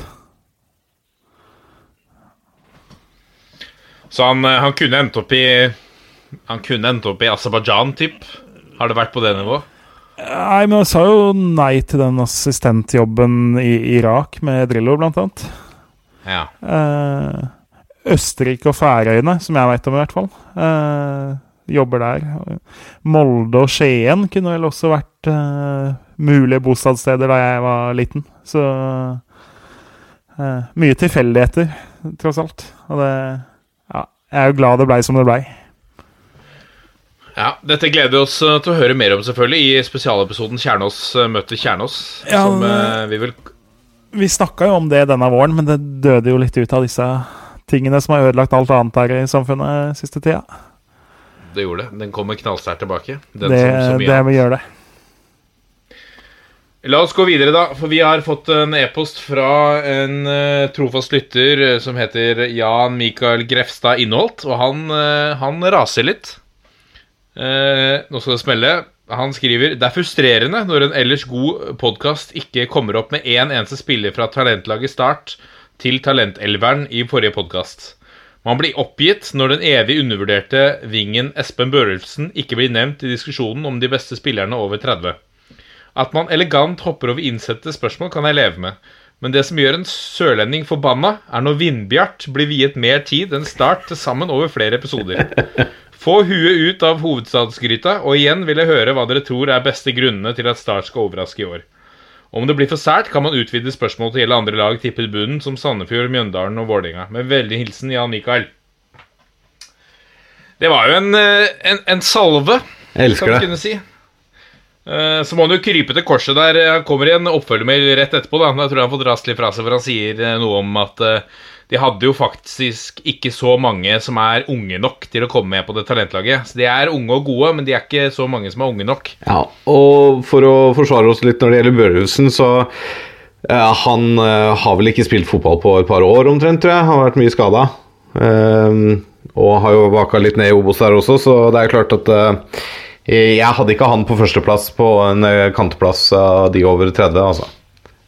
Så han, han kunne endt opp i han kunne endt opp i Aserbajdsjan, typ. Har det vært på det nivået?
Nei, men han sa jo nei til den assistentjobben i Irak med Drillo, blant annet.
Ja.
Eh, Østerrike og Færøyene, som jeg veit om, i hvert fall. Eh, jobber der. Molde og Skien kunne vel også vært eh, mulige bostadssteder da jeg var liten. Så eh, mye tilfeldigheter, tross alt. Og det jeg er jo glad det blei som det blei.
Ja, Dette gleder vi oss eh, til å høre mer om selvfølgelig i spesialepisoden Kjernås eh, møter Kjernås.
Ja,
som eh, vi vil
Vi snakka jo om det denne våren, men det døde jo litt ut av disse tingene som har ødelagt alt annet her i samfunnet siste tida.
Det gjorde det. Den kommer knallsterkt tilbake. Den
Det,
som mye
det vil gjøre det.
La oss gå videre, da. For vi har fått en e-post fra en uh, trofast lytter eh, som heter Jan Mikael Grefstad Innholt, og han, uh, han raser litt. Nå skal det smelle. Han skriver Det er frustrerende når en ellers god podkast ikke kommer opp med én eneste spiller fra talentlaget Start til talentelveren i forrige podkast. Man blir oppgitt når den evig undervurderte vingen Espen Børrelsen ikke blir nevnt i diskusjonen om de beste spillerne over 30. At man elegant hopper over innsendte spørsmål, kan jeg leve med. Men det som gjør en sørlending forbanna, er når Vindbjart blir viet mer tid enn Start til sammen over flere episoder. Få huet ut av hovedstadsgryta, og igjen vil jeg høre hva dere tror er beste grunnene til at Start skal overraske i år. Om det blir for sært, kan man utvide spørsmålet til å gjelde andre lag tippet bunnen, som Sandefjord, Mjøndalen og Vålerenga. Med veldig hilsen Jan Mikael. Det var jo en, eh, en, en salve,
Jeg elsker
skal vi kunne si. Eh, Så må han jo krype til korset der. Han kommer i en oppfølgermail rett etterpå. da Jeg tror han får drast litt fra seg, for han sier eh, noe om at eh, de hadde jo faktisk ikke så mange som er unge nok til å komme med på det talentlaget. Så De er unge og gode, men de er ikke så mange som er unge nok.
Ja, og for å forsvare oss litt når det gjelder Børhusen, så uh, han uh, har vel ikke spilt fotball på et par år omtrent, tror jeg. Han har vært mye skada. og har jo vaka litt ned i Obos der også, så det er klart at jeg hadde ikke han på førsteplass på en eh, kantplass av de over 30, altså.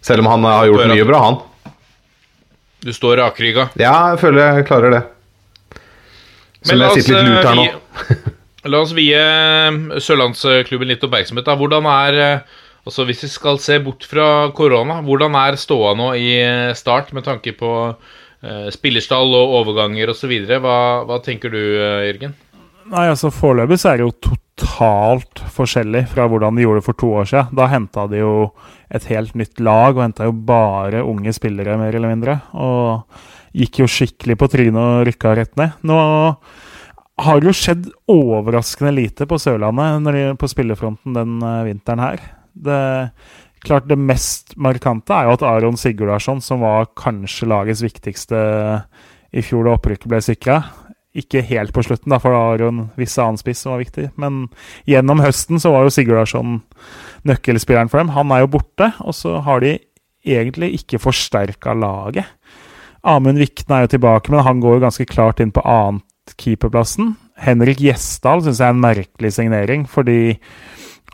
Selv om han har gjort mye bra, han.
Du står rakrygga.
Ja, jeg føler jeg klarer det. Selv om jeg sitter litt lurt her nå.
vie- La oss vie eh, Sørlandsklubben litt oppmerksomhet. da. Hvordan er eh, altså Hvis vi skal se bort fra korona, hvordan er ståa nå i eh, start med tanke på eh, spillerstall og overganger osv.? Hva, hva tenker du, eh, Jørgen?
Nei, altså Foreløpig så er det jo totalt forskjellig fra hvordan de gjorde det for to år siden. Da henta de jo et helt nytt lag og henta jo bare unge spillere, mer eller mindre. Og gikk jo skikkelig på trynet og rykka rett ned. Nå har det jo skjedd overraskende lite på Sørlandet på spillerfronten den eh, vinteren her. Det, klart det mest markante er jo at Aron Sigurdarsson, som var kanskje lagets viktigste i fjor da opprykket ble sikra, ikke helt på slutten, da, for da var jo en viss annen spiss som var viktig. Men gjennom høsten så var jo Sigurdarsson nøkkelspilleren for dem. Han er jo borte, og så har de egentlig ikke forsterka laget. Amund Vikne er jo tilbake, men han går jo ganske klart inn på annet keeperplassen. Henrik Gjesdal syns jeg er en merkelig signering, fordi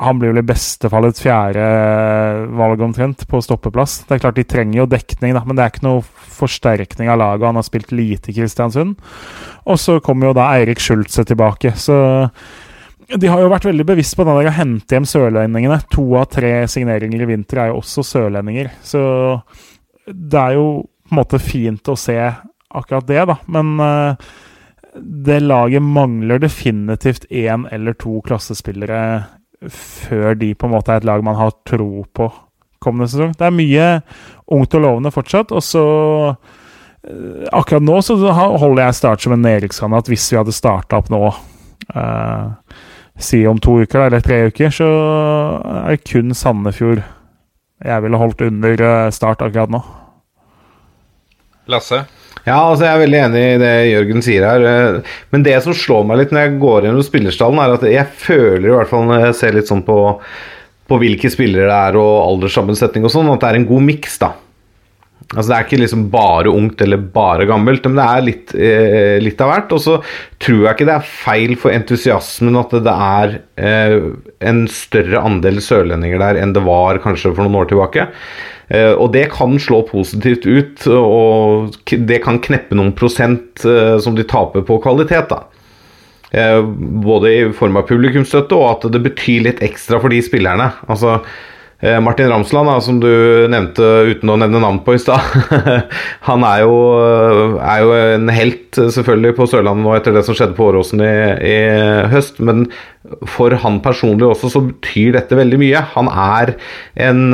han blir vel i beste fall et fjerde valg omtrent på stoppeplass. Det er klart De trenger jo dekning, da, men det er ikke noe forsterkning av laget. Han har spilt lite i Kristiansund. Og så kommer jo da Eirik Schultze tilbake. Så de har jo vært veldig bevisst på den der å hente hjem sørlendingene. To av tre signeringer i vinter er jo også sørlendinger. Så det er jo på en måte fint å se akkurat det, da. Men eh, det laget mangler definitivt én eller to klassespillere før de på en måte er et lag man har tro på kommende sesong. Det er mye ungt og lovende fortsatt, og så eh, Akkurat nå så holder jeg Start som en nedrykkskandidat hvis vi hadde starta opp nå. Uh, si om to uker eller tre uker, så er det kun Sandefjord jeg ville holdt under eh, Start akkurat nå.
Lasse?
Ja, altså jeg er veldig enig i det Jørgen sier her. eh, Men det som slår meg litt når jeg går gjennom spillerstallen, er at jeg føler i hvert fall når jeg ser litt sånn på, på hvilke spillere det er og alderssammensetning og sånn, at det er en god miks, da. Altså Det er ikke liksom bare ungt eller bare gammelt, men det er litt, eh, litt av hvert. Og så tror jeg ikke det er feil for entusiasmen at det er eh, en større andel sørlendinger der enn det var kanskje for noen år tilbake. Eh, og det kan slå positivt ut, og det kan kneppe noen prosent eh, som de taper på kvalitet. da. Eh, både i form av publikumsstøtte og at det betyr litt ekstra for de spillerne. Altså, Martin Ramsland, da, som du nevnte uten å nevne navn på i stad, han er jo, er jo en helt selvfølgelig på Sørlandet nå etter det som skjedde på Åråsen i, i høst. Men for han personlig også så betyr dette veldig mye. Han er en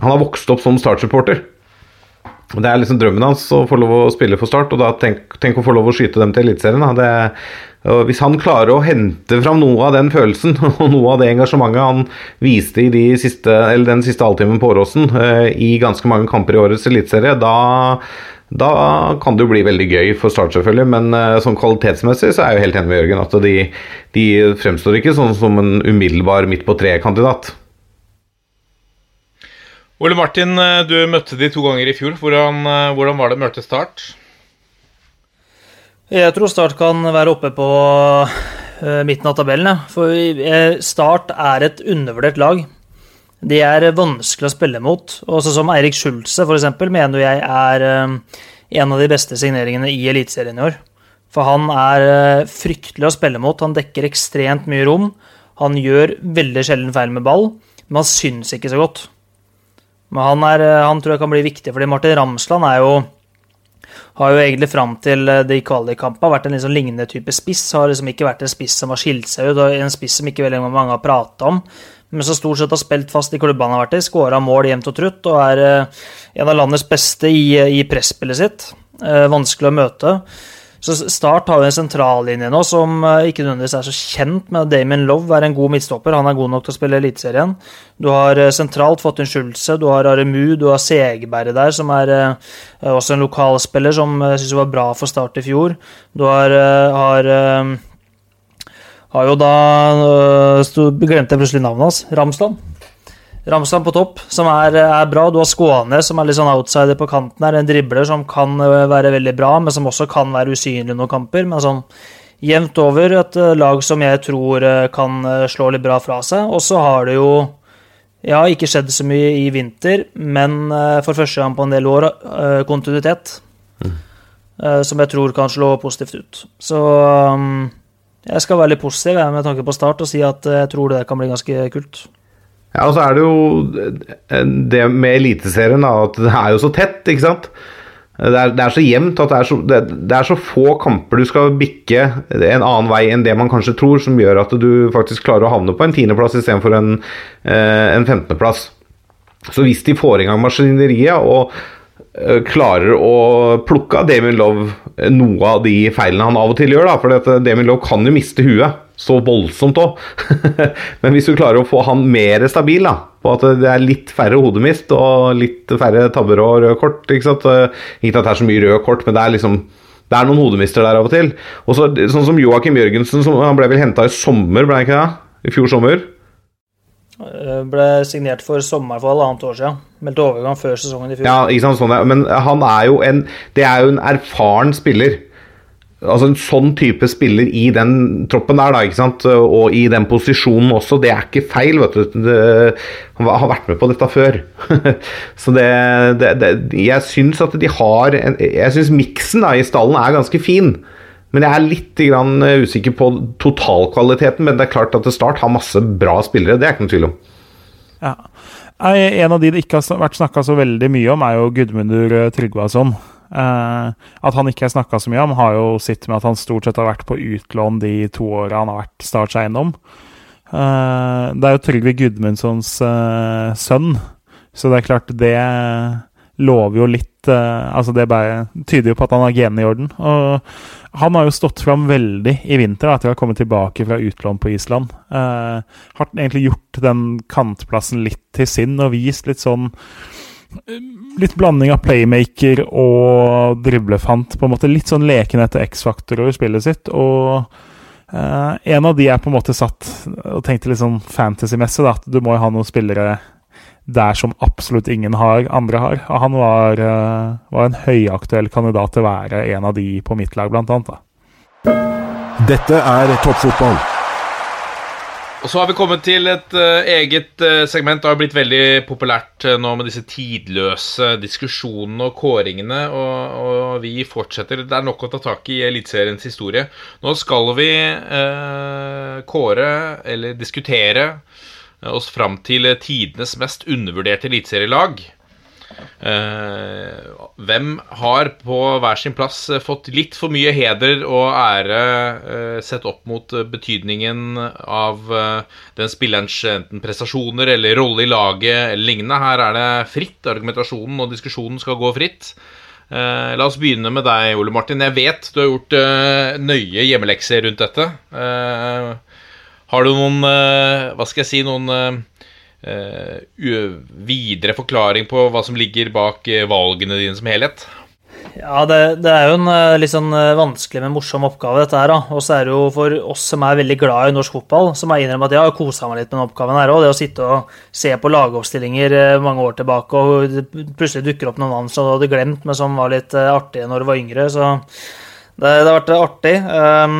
Han har vokst opp som Start-supporter. Det er liksom drømmen hans å få lov å spille for Start, og da tenk, tenk å få lov å skyte dem til Eliteserien. Hvis han klarer å hente fram noe av den følelsen og noe av det engasjementet han viste i de siste, den siste halvtimen på Åråsen eh, i ganske mange kamper i årets eliteserie, da, da kan det jo bli veldig gøy for Start, selvfølgelig. Men eh, sånn kvalitetsmessig så er jeg jo helt enig med Jørgen at de, de fremstår ikke sånn som en umiddelbar midt på tre-kandidat.
Ole Martin, eh, du møtte de to ganger i fjor. Hvordan, eh, hvordan var det å møte Start?
Jeg tror Start kan være oppe på eh, midten av tabellen. For Start er et undervurdert lag. De er vanskelig å spille mot. Og sånn som Eirik Schulze eksempel, mener jeg er en av de beste signeringene i Eliteserien i år. For han er fryktelig å spille mot. Han dekker ekstremt mye rom. Han gjør veldig sjelden feil med ball, men han syns ikke så godt. Men han, er, eh, han tror jeg kan bli viktig, fordi Martin Ramsland er jo har jo egentlig fram til eh, de kvalikkampene vært en liksom lignende type spiss. Har liksom ikke vært en spiss som har skilt seg ut, en spiss som ikke veldig mange har prata om. Men som stort sett har spilt fast i klubbene han har vært i, skåra mål jevnt og trutt, og er eh, en av landets beste i, i presspillet sitt. Vanskelig å møte. Så Start har jo en sentrallinje nå som eh, ikke nødvendigvis er så kjent, med Damien Love er en god midtstopper. Han er god nok til å spille Eliteserien. Du har eh, sentralt fått inn Schulze, du har Aremu, du har Segberg der, som er eh, også en lokalspiller som syns var bra for Start i fjor. Du har, har har jo da øh, Glemte jeg plutselig navnet hans. Ramsland. Ramsland på topp, som er, er bra. Du har Skåne, som er litt sånn outsider på kanten her. En dribler som kan eh, være veldig bra, men som også kan være usynlig noen kamper. Men sånn jevnt over et eh, lag som jeg tror eh, kan slå litt bra fra seg. Og så har det jo ja, ikke skjedd så mye i vinter, men for første gang på en del år kontinuitet. Mm. Som jeg tror kan slå positivt ut. Så um, jeg skal være litt positiv med tanke på start og si at jeg tror det kan bli ganske kult.
Ja, og så er det jo eh, det med Eliteserien, da, at det er jo så tett, ikke sant? Det er, det er så jevnt at det er så, det, det er så få kamper du skal bikke en annen vei enn det man kanskje tror, som gjør at du faktisk klarer å havne på en tiendeplass istedenfor en, eh, en femtendeplass. Så hvis de får i gang maskineriet og klarer å plukke av Damien Love eh, noe av de feilene han av og til gjør, da, for at Damien Love kan jo miste huet så voldsomt òg. Men hvis du klarer å få han mer stabil, da, på at det er litt færre hodemist og litt færre tabber og røde kort Ikke sant? Ikke at det er så mye røde kort, men det er liksom det er noen hodemister der av og til. Og så, sånn som Joakim Jørgensen, som, han ble vel henta i sommer, ble han ikke det? I fjor sommer?
Eh, Ble signert for sommer for halvannet år siden. Meldte overgang før sesongen i fjor.
Ja, ikke sant, sånn. Men han er jo en Det er jo en erfaren spiller. Altså En sånn type spiller i den troppen der, da, ikke sant? og i den posisjonen også, det er ikke feil. vet du. Det, han har vært med på dette før. Så det, det, det Jeg syns at de har en, Jeg syns miksen da i stallen er ganske fin. Men jeg er litt grann usikker på totalkvaliteten. Men det er klart at Start har masse bra spillere, det er ikke noe tvil om.
Ja. En av de det ikke har vært snakka så veldig mye om, er jo Gudmundur eh, Tryggvason. Eh, at han ikke er snakka så mye om, har jo sitt med at han stort sett har vært på utlån de to åra han har vært Starts eiendom. Eh, det er jo Trygve Gudmundssons eh, sønn, så det er klart det lover jo litt eh, Altså det bare tyder jo på at han har genene i orden. Og han har jo stått fram veldig i vinter da, etter å ha kommet tilbake fra utlån på Island. Eh, har egentlig gjort den kantplassen litt til sin og vist litt sånn Litt blanding av playmaker og driblefant. på en måte Litt sånn leken etter X-faktor over spillet sitt. Og eh, en av de er på en måte satt og tenkte litt sånn fantasy-messig, at du må jo ha noen spillere der som absolutt ingen har, andre har. Og han var, eh, var en høyaktuell kandidat til å være en av de på mitt lag, blant annet. Da.
Dette er toppfotball.
Og så har vi kommet til et uh, eget uh, segment. Det har blitt veldig populært uh, nå med disse tidløse diskusjonene og kåringene, og, og vi fortsetter. Det er nok å ta tak i Eliteseriens historie. Nå skal vi eh, kåre, eller diskutere, oss fram til tidenes mest undervurderte eliteserielag. Eh, hvem har på hver sin plass fått litt for mye heder og ære eh, sett opp mot betydningen av eh, den spillerens enten prestasjoner eller rolle i laget eller lignende? Her er det fritt. Argumentasjonen og diskusjonen skal gå fritt. Eh, la oss begynne med deg, Ole Martin. Jeg vet du har gjort eh, nøye hjemmelekser rundt dette. Eh, har du noen eh, Hva skal jeg si Noen eh, eh, videre forklaring på hva som ligger bak valgene dine som helhet?
Ja, det, det er jo en litt sånn vanskelig, men morsom oppgave, dette her. Og så er det jo for oss som er veldig glad i norsk fotball, som har innrømmet at jeg har kosa meg litt med den oppgaven her òg. Det å sitte og se på lagoppstillinger mange år tilbake, og plutselig dukker opp noen navn som du hadde glemt, men som var litt artige når du var yngre. Så det, det har vært artig. Um,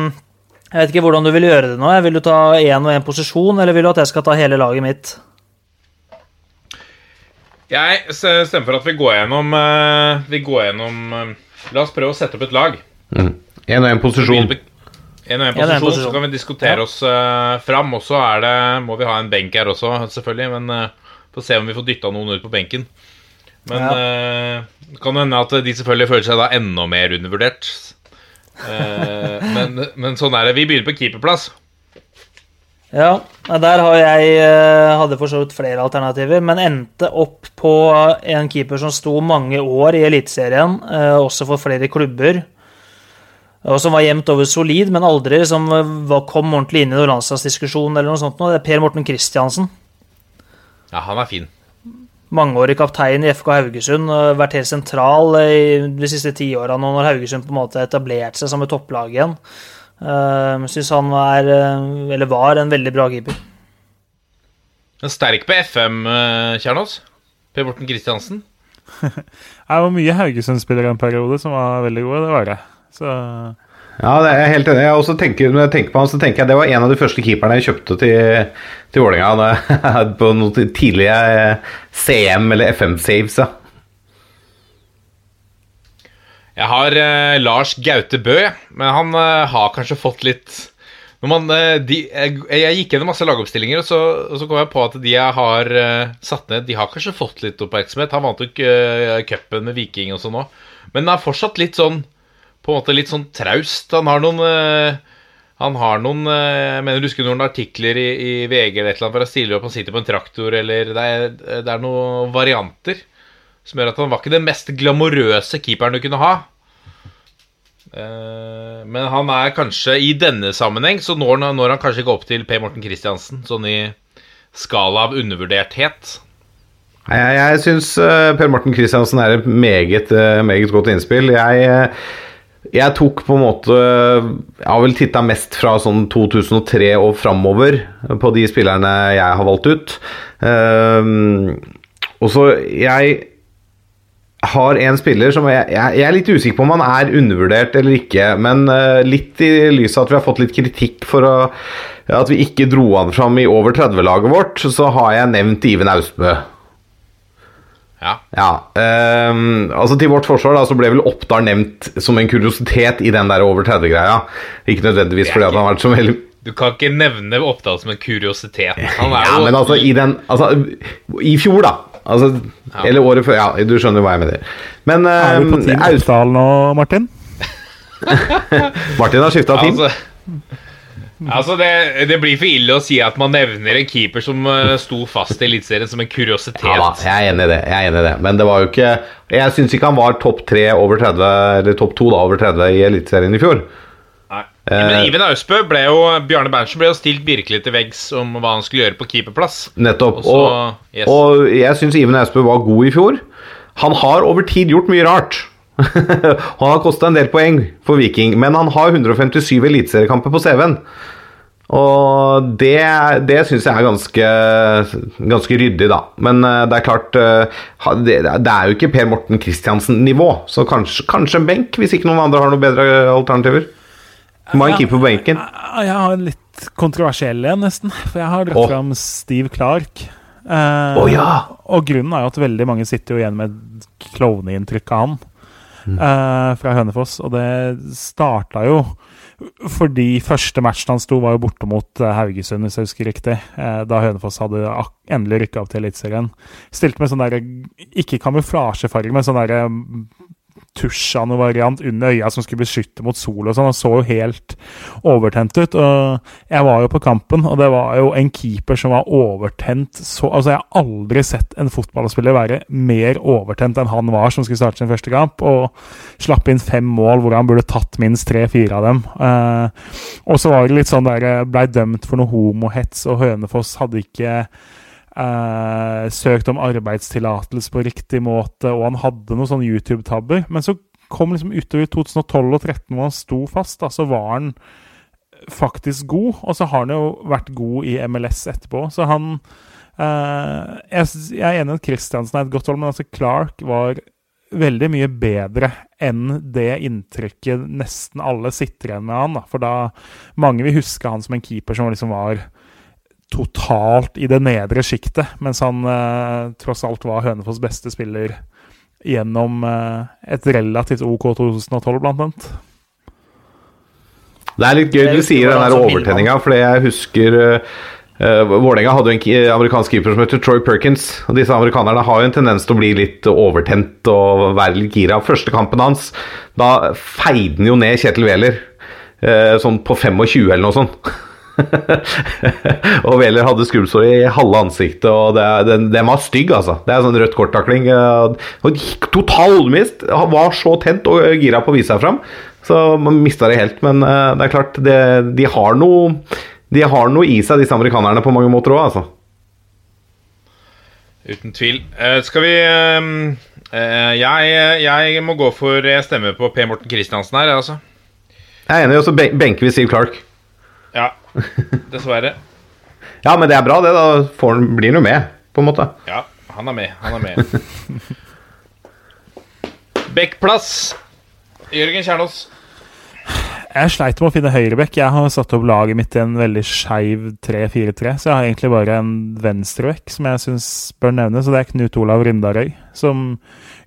jeg vet ikke hvordan du vil gjøre det nå. Vil du ta én og én posisjon, eller vil du at jeg skal ta hele laget mitt?
Jeg stemmer for at vi går gjennom eh, Vi går gjennom eh, La oss prøve å sette opp et lag.
En og en posisjon.
En og en
Ja, er en
posisjon, så kan vi diskutere oss uh, fram. Og så er må vi ha en benk her også, selvfølgelig. Men uh, får se om vi får dytta noen ut på benken. Men ja. det kan hende at de selvfølgelig føler seg da enda mer undervurdert. Eh, men, men sånn er det. Vi begynner på keeperplass.
Ja, der har jeg eh, hadde for så vidt flere alternativer, men endte opp på en keeper som sto mange år i Eliteserien, eh, også for flere klubber, og som var jevnt over solid, men aldri liksom, kom ordentlig inn i noen landslagsdiskusjon eller noe sånt. Det er Per Morten Christiansen.
Ja, han er fin.
Mangeårig kaptein i FK Haugesund, og vært helt sentral i de siste ti åra nå når Haugesund på en måte etablerte seg som et topplag igjen. Uh, Syns han er, eh, eller var, en veldig bra keeper.
En sterk på FM, eh, Kjernås. Per Morten Kristiansen.
Det var mye Haugesund-spillere en periode som var veldig gode, det var det. Så
Ja, det er jeg helt enig. Jeg også tenker, når jeg tenker på han, så tenker jeg det var en av de første keeperne jeg kjøpte til, til Vålerenga på noen tidlige eh, CM- eller FM-saves.
Jeg har eh, Lars Gaute Bø, men han eh, har kanskje fått litt når man, eh, de, jeg, gikk gjennom masse lagoppstillinger, og så, og så kom jeg på at de jeg har eh, satt ned, de har kanskje fått litt oppmerksomhet. Han vant jo ikke cupen med Viking og sånn òg, men han er fortsatt litt sånn På en måte litt sånn traust. Han har noen eh, Han har noen eh, Jeg mener du husker noen artikler i, i VG eller et eller annet hvor han stiller opp, han sitter på en traktor, eller Det er, det er noen varianter som gjør at han var ikke den mest glamorøse keeperen du kunne ha. Eh, men han er kanskje i denne sammenheng så når, han- når han kanskje ikke opp til Per Morten Kristiansen, sånn i skala av undervurderthet.
Jeg, jeg syns Per Morten Kristiansen er et meget, meget godt innspill. Jeg, jeg tok på en måte Jeg har vel titta mest fra sånn 2003 og framover på de spillerne jeg har valgt ut. Um, og så jeg har en spiller som jeg, jeg, er litt usikker på om han er undervurdert eller ikke, men eh, litt i lys av at vi har fått litt kritikk for å, at vi ikke dro han fram i over 30-laget vårt, så har jeg nevnt Iven Austbø.
Ja.
Ja, Um, altså Til vårt forsvar da, så ble vel Oppdal nevnt som en kuriositet i den der over 30-greia. Ikke nødvendigvis fordi at han har vært så veldig
Du kan ikke nevne Oppdal som en kuriositet. Han er
Ja,
jo
men altså i den Altså, i fjor, da. Altså, Eller året før. Ja, du skjønner hva jeg mener. Men
er vi på
ehm,
Team Austdal nå, Martin?
Martin har skifta team.
Altså, altså det, det blir for ille å si at man nevner en keeper som eh, sto fast i Eliteserien som en kuriositet.
Ja da, jeg er enig i det. jeg er enig i det Men det var jo ikke Jeg syns ikke han var topp tre over 30, eller topp to over 30 i Eliteserien i fjor.
Nei. Men
Eh.
Iven Austbø ble jo Bjarne Berntsen ble jo stilt virkelig til veggs om hva han skulle gjøre på keeperplass.
Nettopp.
Og så-
Og,
yes.
og jeg syns Iven Austbø var god i fjor. Han har over tid gjort mye rart. han har kosta en del poeng for Viking, men han har 157 eliteseriekamper på CV-en. Og det, det syns jeg er ganske, ganske ryddig, da. Men eh, det er klart eh, Det, er jo ikke Per Morten Kristiansen-nivå, så kanskje, kanskje en benk, hvis ikke noen andre har noen bedre alternativer. Må ha en keeper på benken.
Jeg, Jeg har en litt kontroversiell en, nesten. For jeg har dratt
oh.
fram Steve Clark. Eh,
oh, ja.
Og grunnen er jo at veldig mange sitter jo igjen med et klovneinntrykk av han eh, fra Hønefoss. Og det starta jo fordi første matchen han sto, var jo borte mot eh, Haugesund, hvis jeg husker riktig. eh, da Hønefoss hadde endelig rykka opp til Eliteserien. Stilte med sånn derre Ikke kamuflasjefarge, men sånn derre tusj noe variant under øya som skulle beskytte mot sol og sånn. Han så jo helt overtent ut. Og jeg var jo på kampen, og det var jo en keeper som var overtent så Altså, jeg har aldri sett en fotballspiller være mer overtent enn han var som skulle starte sin første kamp, og slapp inn fem mål hvor han burde tatt minst tre-fire av dem. Eh, og så var det litt sånn der Blei dømt for noe homohets, og Hønefoss hadde ikke eh, søkt om arbeidstillatelse på riktig måte, og han hadde noen sånne YouTube-tabber. Men så kom liksom utover 2012 og 2013, hvor han sto fast, da, så var han faktisk god. Og så har han jo vært god i MLS etterpå, så han eh, jeg, jeg er enig i at Kristiansen er et godt hold, men altså Clark var veldig mye bedre enn det inntrykket nesten alle sitter igjen med han. Da. For da mange vil huske han som en keeper som liksom var totalt i det nedre sjiktet, mens han eh, tross alt var Hønefoss beste spiller gjennom eh, et relativt OK 2012, blant annet.
Det er litt gøy du sier den der overtenninga, fordi jeg husker uh, Vålerenga hadde jo en amerikansk keeper som heter Troy Perkins. Og disse amerikanerne har jo en tendens til å bli litt overtent og være litt gira. Første kampen hans, da feide han jo ned Kjetil Wæler. uh, sånn på 25 eller noe sånt. og Wæler hadde skrubbsår i halve ansiktet, og det, den, den var stygg, altså. Det er sånn rødt kort-takling. eh, Total mist! Han Var så tent og gira på å vise seg fram. Så man mista det helt. Men eh, det er klart, det, de har noe De har noe i seg, disse amerikanerne, på mange måter òg, altså.
Uten tvil. Uh, skal vi uh, uh, jeg, jeg må gå for Jeg stemmer på P. Morten Kristiansen her, altså.
Jeg er enig, og så benker vi Steve Clark.
Ja, dessverre.
Ja, men det er bra, det. Da får blir han jo med, på en måte.
Ja, han er med. Han er med. Bekkplass. Jørgen Kjernås.
Jeg sleit med å finne høyrebekk. Jeg har satt opp laget mitt i en veldig skeiv 3-4-3, så jeg har egentlig bare en venstrebekk som jeg syns bør nevnes, og det er Knut Olav Rindarøy. Som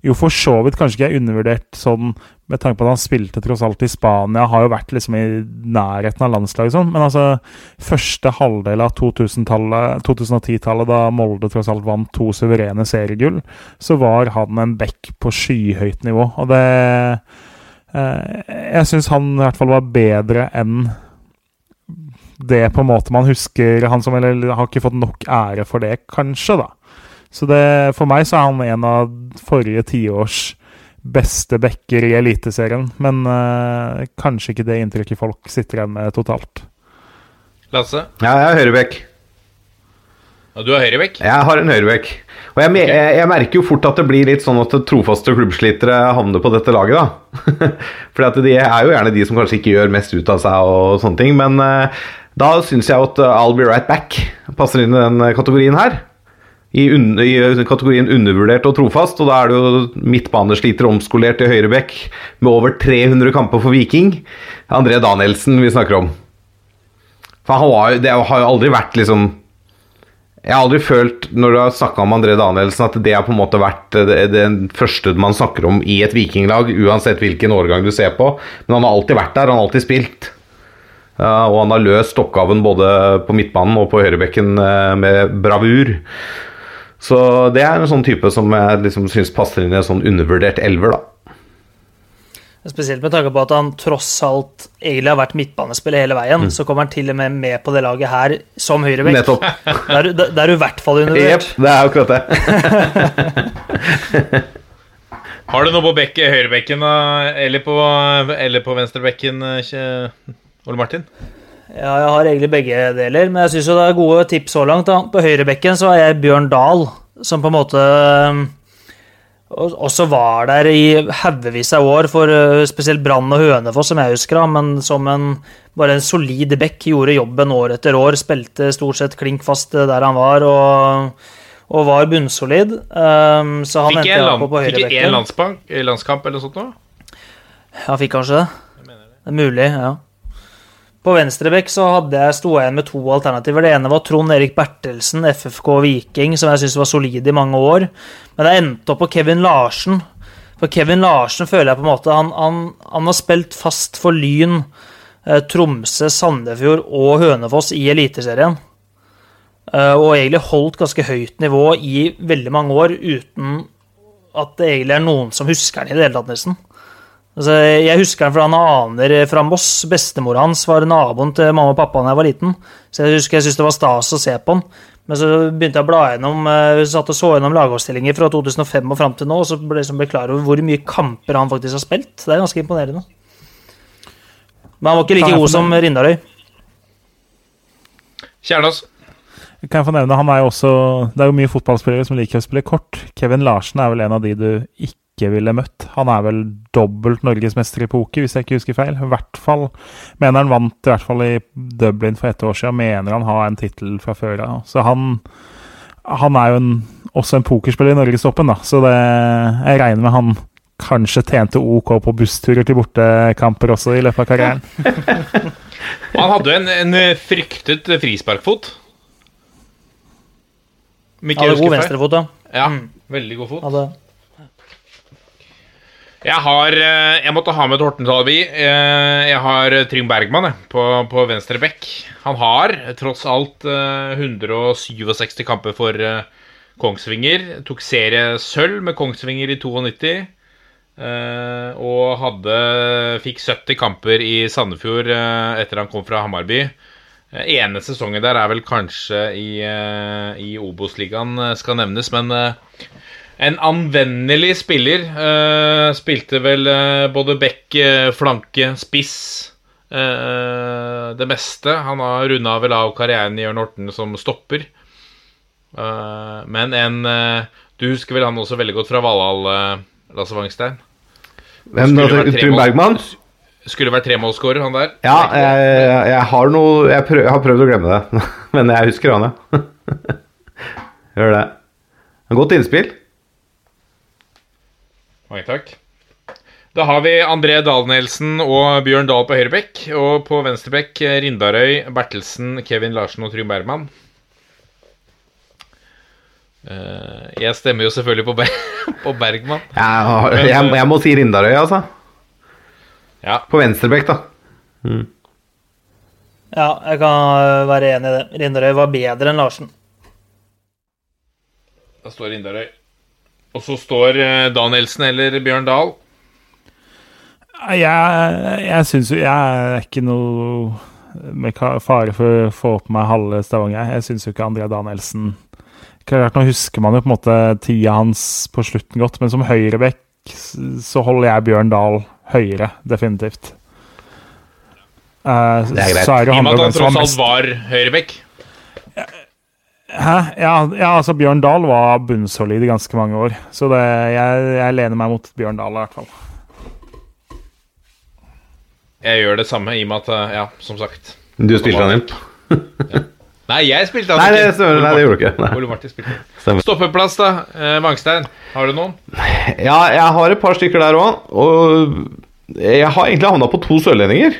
jo for så vidt kanskje ikke er undervurdert sånn med tanke på at han spilte tross alt i Spania, har jo vært liksom i nærheten av landslaget sånn, men altså første halvdel av 2010-tallet, da Molde tross alt vant to suverene seriegull, så var han en bekk på skyhøyt nivå, og det jeg syns han i hvert fall var bedre enn det på en måte man husker han som Eller har ikke fått nok ære for det, kanskje, da. Så det, for meg så er han en av forrige tiårs beste backer i Eliteserien. Men uh, kanskje ikke det inntrykket folk sitter igjen med totalt.
Lasse?
Ja, jeg er høyrebekk.
Og du har høyrebekk?
Jeg har en høyrebekk. Og jeg, jeg, jeg, merker jo fort at det blir litt sånn at trofaste klubbslitere havner på dette laget, da. For de er jo gjerne de som kanskje ikke gjør mest ut av seg og sånne ting. Men uh, da syns jeg at uh, I'll be right back passer inn i den kategorien her. I, un I, kategorien undervurdert og trofast, og da er det jo midtbanesliter omskolert i høyrebekk med over 300 kamper for Viking. André Danielsen vi snakker om. For han var, det har jo aldri vært liksom jeg har aldri følt, når du har snakka om André Danielsen, at det har på en måte vært den første man snakker om i et vikinglag, uansett hvilken årgang du ser på. Men han har alltid vært der, han har alltid spilt. og han har løst oppgaven både på midtbanen og på høyrebekken eh, med bravur. Så det er en sånn type som jeg liksom syns passer inn i en sånn undervurdert elver, da.
Spesielt med tanke på at han tross alt egentlig har vært midtbanespiller hele veien. Mm. Så kommer han til og med med på det laget her som høyrebekk.
Nettopp.
Der, der er du i hvert fall undervurdert.
Jepp, det er akkurat det.
har du noe på bekke, høyrebekken eller på, eller på venstrebekken, Ole Martin?
Ja, jeg har egentlig begge deler, men jeg syns det er gode tips så langt. Da. På høyrebekken så har jeg Bjørn Dahl, som på en måte og også var der i haugevis av år for uh, spesielt Brann og Hønefoss, som jeg husker, men som en, bare en solid back. Gjorde jobben år etter år, spilte stort sett klink fast der han var, og, og var bunnsolid. Um, så han
fikk endte på på høyrebekken. Fikk én landskamp, landskamp eller noe sånt? Da?
Ja, fikk kanskje det. Det er mulig, ja. På venstrebekk så hadde jeg, sto jeg igjen med to alternativer. Det ene var Trond Erik Bertelsen, FFK Viking, som jeg syntes var solid i mange år. Men det endte opp på Kevin Larsen. For Kevin Larsen føler jeg på en måte Han, han, han har spilt fast for Lyn, eh, Tromsø, Sandefjord og Hønefoss i Eliteserien. Eh, og egentlig holdt ganske høyt nivå i veldig mange år uten at det egentlig er noen som husker han i det hele tatt, nesten. Altså, jeg husker han for han aner fra Moss. Bestemora hans var naboen til mamma og pappa da jeg var liten. Så jeg husker jeg syntes det var stas å se på han. Men så begynte jeg å bla gjennom uh, satt og så gjennom lagoppstillinger fra 2005 og fram til nå, og så ble jeg liksom klar over hvor mye kamper han faktisk har spilt. Det er ganske imponerende. Men han var ikke like god som Rindarøy.
Kjernås.
Kan jeg få nevne, han er jo også, Det er jo mye fotballspillere som liker å spille kort. Kevin Larsen er vel en av de du ikke ikke ville møtt. Han er vel dobbelt norgesmester i poker, hvis jeg ikke husker feil. I hvert fall mener han vant i hvert fall i Dublin for ett år siden. Mener han har en tittel fra før av. Så han, han er jo en, også en pokerspiller i norgestoppen, da. Så det, jeg regner med han kanskje tjente OK på bussturer til bortekamper også i løpet av karrieren.
han hadde jo en, en fryktet frisparkfot.
Hadde god venstrefot, da.
Ja, mm. veldig god fot. Hadde. Jeg har eh, Jeg måtte ha med et Hortensalibi. Eh, jeg har Trym Bergman på, på venstre bekk. Han har tross alt 167 eh, kamper for Kongsvinger. Tok seriesølv med Kongsvinger i 92. Og hadde fikk 70 kamper i Sandefjord etter han kom fra Hamarby. Ene sesongen der er vel kanskje i, i Obos-ligaen, skal nevnes. Men en anvendelig spiller. Uh, spilte vel uh, både bekk, uh, flanke, spiss. det meste. Han har runda vel av karrieren i Jørn Horten som stopper. men en Du husker vel han også veldig godt fra Valhall, Lasse Wangstein?
Hvem da? Trym Bergman?
Skulle vært tremålsskårer, han der.
Ja, jeg, jeg har noe jeg, prøv, jeg har prøvd å glemme det, men jeg husker han, ja. Gjør det. Godt innspill.
Mange takk. Da har vi André Dahl-Nielsen og Bjørn Dahl på høyrebekk. Og på venstrebekk eh, Rindarøy, Bertelsen, Kevin Larsen og Trym Bergman. Eh, jeg stemmer jo selvfølgelig på, Ber på Bergman.
Jeg, jeg, jeg må si Rindarøy, altså.
Ja.
På venstrebekk, da.
Ja, jeg kan være enig i det. Rindarøy var bedre enn Larsen.
Da står Rindarøy. Og så står eh, Danielsen eller Bjørn Dahl.
Jeg, jeg syns jo Jeg er ikke noe med fare for å få på meg halve Stavanger. Jeg syns jo ikke André Danielsen Klart, Nå husker man jo på en måte tida hans på slutten godt, men som høyrebekk så holder jeg Bjørn Dahl høyere, definitivt. Uh,
Det er greit.
I og med at han tross alt var høyrebekk.
Hæ? Ja, ja, altså Bjørn Dahl var bunnsolid i ganske mange år. Så det, jeg, jeg lener meg mot Bjørn Dahl, i hvert fall.
Jeg gjør det samme i og med at eh, Ja, som sagt.
Du spilte han inn?
Nei, jeg spilte han
Nei, det
ikke.
Nei, det gjorde du ikke. Nei.
Stoppeplass, da. Eh, Vangstein, har du noen?
Ja, jeg har et par stykker der òg. Og jeg har egentlig havna på to sørlendinger.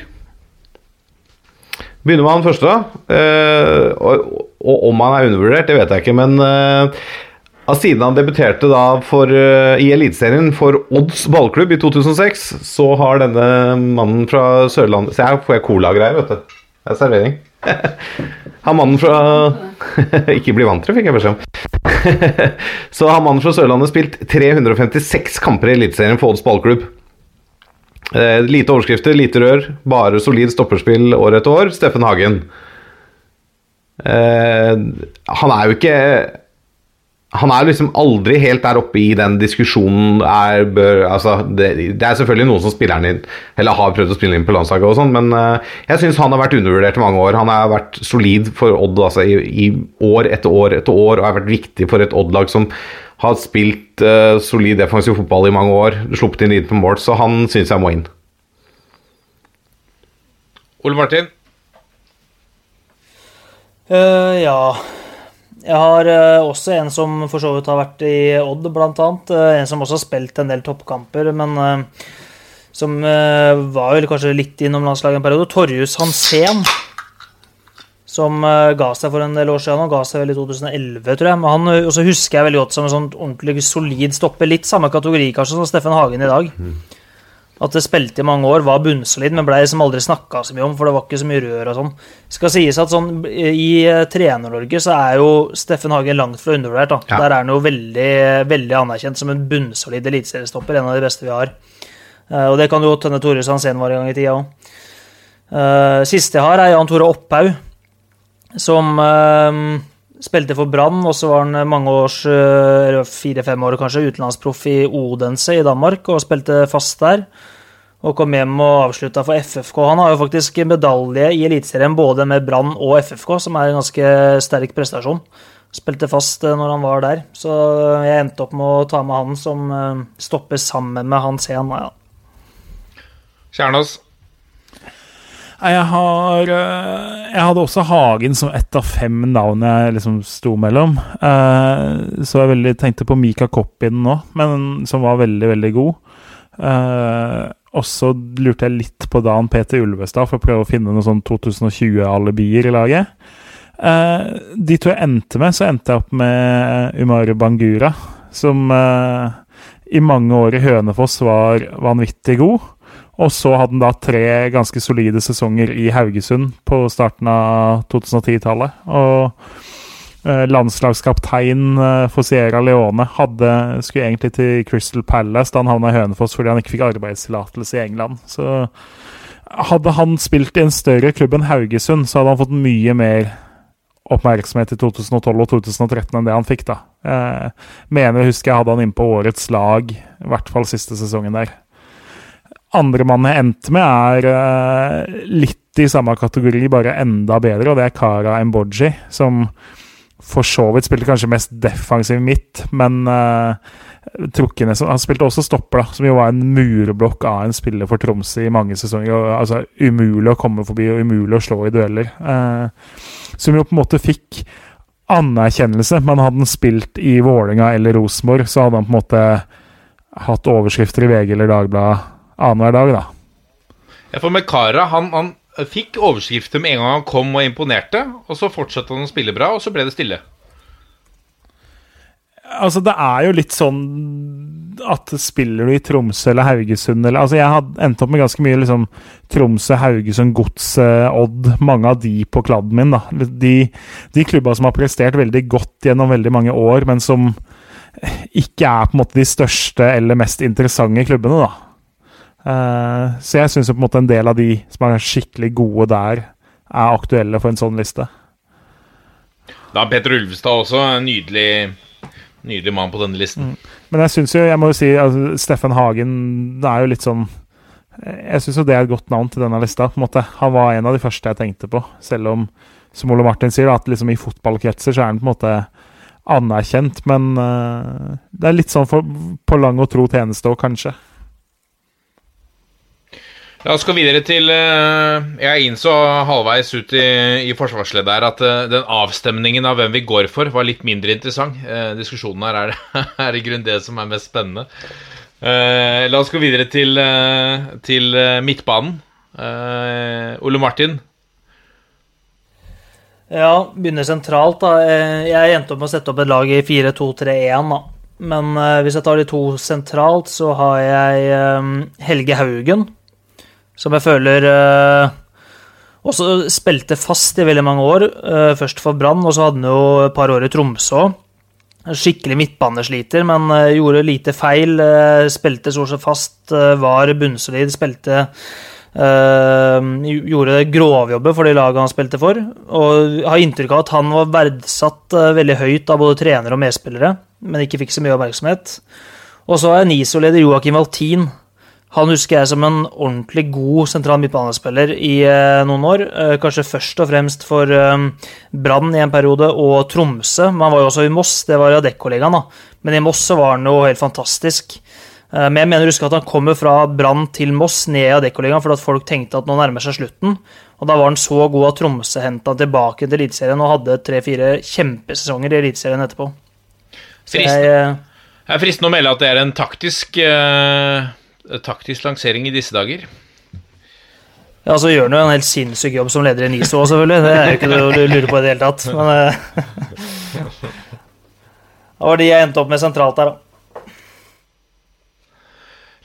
Begynner med han første. eh, og, og om han er undervurdert, det vet jeg ikke. Men eh, av siden han debuterte for, eh, i Eliteserien for Odds ballklubb i 2006, så har denne mannen fra Sørlandet Se her får jeg colagreier, vet du. Det er servering. Han mannen fra Ikke bli vant til, fikk jeg beskjed om. Så har mannen fra Sørlandet spilt 356 kamper i Eliteserien for Odds ballklubb. Eh, lite overskrifter, lite rør, bare solid stopperspill år etter år. Steffen Hagen. Eh, han er jo ikke Han er liksom aldri helt der oppe i den diskusjonen er, bør, altså, det, det er selvfølgelig noen som spiller inn, eller har prøvd å spille inn på landslaget og sånn, men uh, jeg syns han har vært undervurdert i mange år. Han har vært solid for Odd altså, i, i år etter år etter år og har vært viktig for et Odd-lag som har spilt uh, solid defensiv fotball i mange år, sluppet inn lite på mål, så han syns jeg må inn.
Ole Martin?
Eh, ja Jeg har uh, også en som for så vidt har vært i Odd, blant annet. Uh, en som også har spilt en del toppkamper, men som var vel kanskje litt innom landslaget en periode. Torjus Hansen. Som ga seg for en del år siden, og ga seg vel i 2011, tror jeg. Men han også husker jeg veldig godt som en sånn ordentlig solid stopper. Litt samme kategori kanskje som Steffen Hagen i dag. At det spilte i mange år, var bunnsolid, men ble liksom aldri snakka så mye om, for det var ikke så mye rør og sånn. Skal sies at sånn i eh, Trener-Norge så er jo Steffen Hagen langt fra undervurdert. da.
Ja.
Der er han jo veldig, veldig anerkjent som en bunnsolid eliteseriestopper, en av de beste vi har. Eh, Og det kan jo Tønne Tore Sansen var en gang i tida òg. Siste jeg har, er Jan Tore Opphaug, som eh, spilte for Brann, og så var han mange års, eh, fire-fem år kanskje, utenlandsproff i Odense i Danmark, og spilte fast der. Og kom hjem og avslutta for FFK. Han har jo faktisk medalje i Eliteserien både med Brann og FFK, som er en ganske sterk prestasjon. Spilte fast eh, når han var der, så jeg endte opp med å ta med han som eh, stopper sammen med Hans Hen. Ja.
Kjernås?
Jeg har eh, Jeg hadde også Hagen som ett av fem navn jeg liksom sto mellom. Eh, Så jeg veldig tenkte på Mika Koppin nå, men som var veldig, veldig god. Eh, Og så lurte jeg litt på Dan Peter Ulvestad for å prøve å finne noen sånn 2020-alibier i laget. De to jeg endte med, så endte jeg opp med Umar Bangura, som i mange år i Hønefoss var vanvittig god. Og så hadde han da tre ganske solide sesonger i Haugesund på starten av 2010-tallet. Og eh, landslagskaptein eh, for Sierra Leone hadde, skulle egentlig til Crystal Palace da han havna i Hønefoss fordi han ikke fikk arbeidstillatelse i England. Så hadde han spilt i en større klubb enn Haugesund, så hadde han fått mye mer oppmerksomhet i 2012 og 2013 enn det han fikk, da. Jeg mener jeg husker jeg hadde han innpå årets lag, i hvert fall siste sesongen der. Andre mann jeg endte med, er eh, litt i samme kategori, bare enda bedre, og det er Kara Emboji, som for så vidt spilte kanskje mest defensiv midt, men uh, Trukkenes Han spilte også stopper, da, som jo var en murblokk av en spiller for Tromsø i mange sesonger. Og, altså Umulig å komme forbi og umulig å slå i dueller. Uh, som jo på en måte fikk anerkjennelse. Men hadde han spilt i Vålinga eller Rosenborg, så hadde han på en måte hatt overskrifter i VG eller Dagbladet annenhver dag, da.
Ja, for Mekara han, han fikk overskrifter med en gang han kom og imponerte. Og så fortsatte han å spille bra, og så ble det stille.
Altså, det er jo litt sånn at spiller du i Tromsø eller Haugesund eller Altså, jeg hadde endt opp med ganske mye liksom Tromsø, Haugesund, Gods, Odd. Mange av de på kladden min, da. De, de klubba som har prestert veldig godt gjennom veldig mange år, men som ikke er på en måte de største eller mest interessante klubbene, da. Uh, så jeg syns en en del av de som er skikkelig gode der, er aktuelle for en sånn liste.
Da er Petter Ulvestad også en nydelig Nydelig mann på denne listen. Mm.
Men jeg syns jo, jeg må jo si altså, Steffen Hagen det er jo litt sånn Jeg syns jo det er et godt navn til denne lista. på en måte. Han var en av de første jeg tenkte på, selv om, som Ole Martin sier, at liksom i fotballkretser så er han på en måte anerkjent. Men uh, det er litt sånn for, på lang og tro tjeneste òg, kanskje.
La oss gå videre til eh, Jeg innså halvveis ut i, i forsvarsleddet her at eh, den avstemningen av hvem vi går for, var litt mindre interessant. Eh, diskusjonen her er, er i grunnen det som er mest spennende. La oss gå videre til, til midtbanen. Ole Martin.
Ja, begynner sentralt, da. Jeg endte opp med å sette opp et lag i 4-2-3-1, da. Men hvis jeg tar de to sentralt, så har jeg Helge Haugen som jeg føler eh, også spilte fast i veldig mange år. Eh, først for Brann, og så hadde han jo et par år i Tromsø. Skikkelig midtbanesliter, men eh, gjorde lite feil. spilte stort sett fast, var bunnsolid, spilte gjorde grovjobber for de lagene han spilte for. Og har inntrykk av at han var verdsatt veldig høyt av både trenere og medspillere, men ikke fikk så mye oppmerksomhet. Og så er NISO-leder Joakim Valtin han husker jeg som en ordentlig god sentral midtbanespiller i eh, noen år. Eh, kanskje først og fremst for eh, Brann i en periode, og Tromsø. Men han var jo også i Moss, det var i Adecco-ligaen, da. Men i Moss så var han jo helt fantastisk. Eh, men jeg mener å huske at han kommer fra Brann til Moss, ned i Adecco-ligaen, fordi at folk tenkte at nå nærmer seg slutten. Og da var han så god at Tromsø henta tilbake til Eliteserien og hadde tre-fire kjempesesonger i Eliteserien etterpå.
Fristende. Jeg, det er fristende å melde at det er en taktisk uh taktisk lansering i disse dager?
Ja, så gjør han jo en helt sinnssyk jobb som leder i NISO òg, selvfølgelig. Det er jo ikke noe du lurer på i det hele tatt. Men uh, det var de jeg endte opp med sentralt her, da.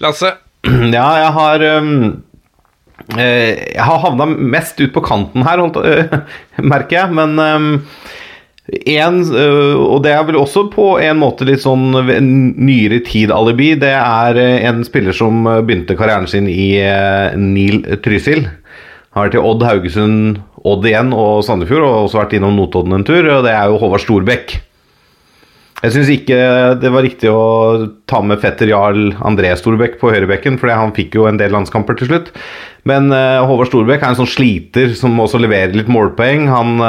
Lasse?
Ja, jeg har um, Jeg har havna mest ut på kanten her, uh, merker jeg. Men um, en, øh, og det er vel også på en måte litt sånn nyere tid-alibi. Det er øh, en spiller som øh, begynte karrieren sin i Neil Trysil. Har vært i Odd, Haugesund, Odd igjen og Sandefjord, og også vært innom Notodden en tur. Og det er jo Håvard Storbekk. Jeg syns ikke det var riktig å ta med fetter Jarl André Storbekk på høyrebekken, for han fikk jo en del landskamper til slutt. Men Håvard Storbekk er en sånn sliter som også leverer litt målpoeng. Han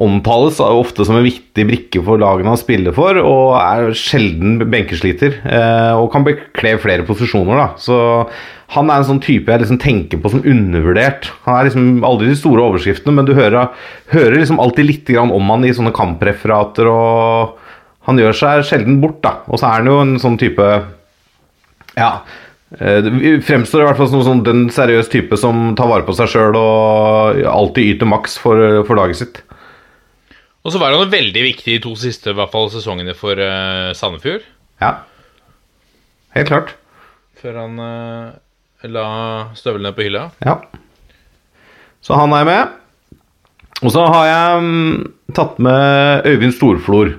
omtales ofte som en viktig brikke for lagene han spiller for, og er sjelden benkesliter. Eh, og kan bekle flere posisjoner, da. Så han er en sånn type jeg liksom tenker på som undervurdert. Han er liksom aldri de store overskriftene, men du hører, hører liksom alltid litt om han i sånne kampreferater, og han gjør seg sjelden bort, da. Og så er han jo en sånn type Ja. Eh, det fremstår i hvert fall som sånn, den seriøse type som tar vare på seg sjøl og alltid yter maks for, for laget sitt.
Og så var han veldig viktig de to siste fall, sesongene for uh, Sandefjord.
Ja, helt klart.
Før han uh, la støvlene på hylla.
Ja. Så han er med. Og så har jeg um, tatt med Øyvind Storflor.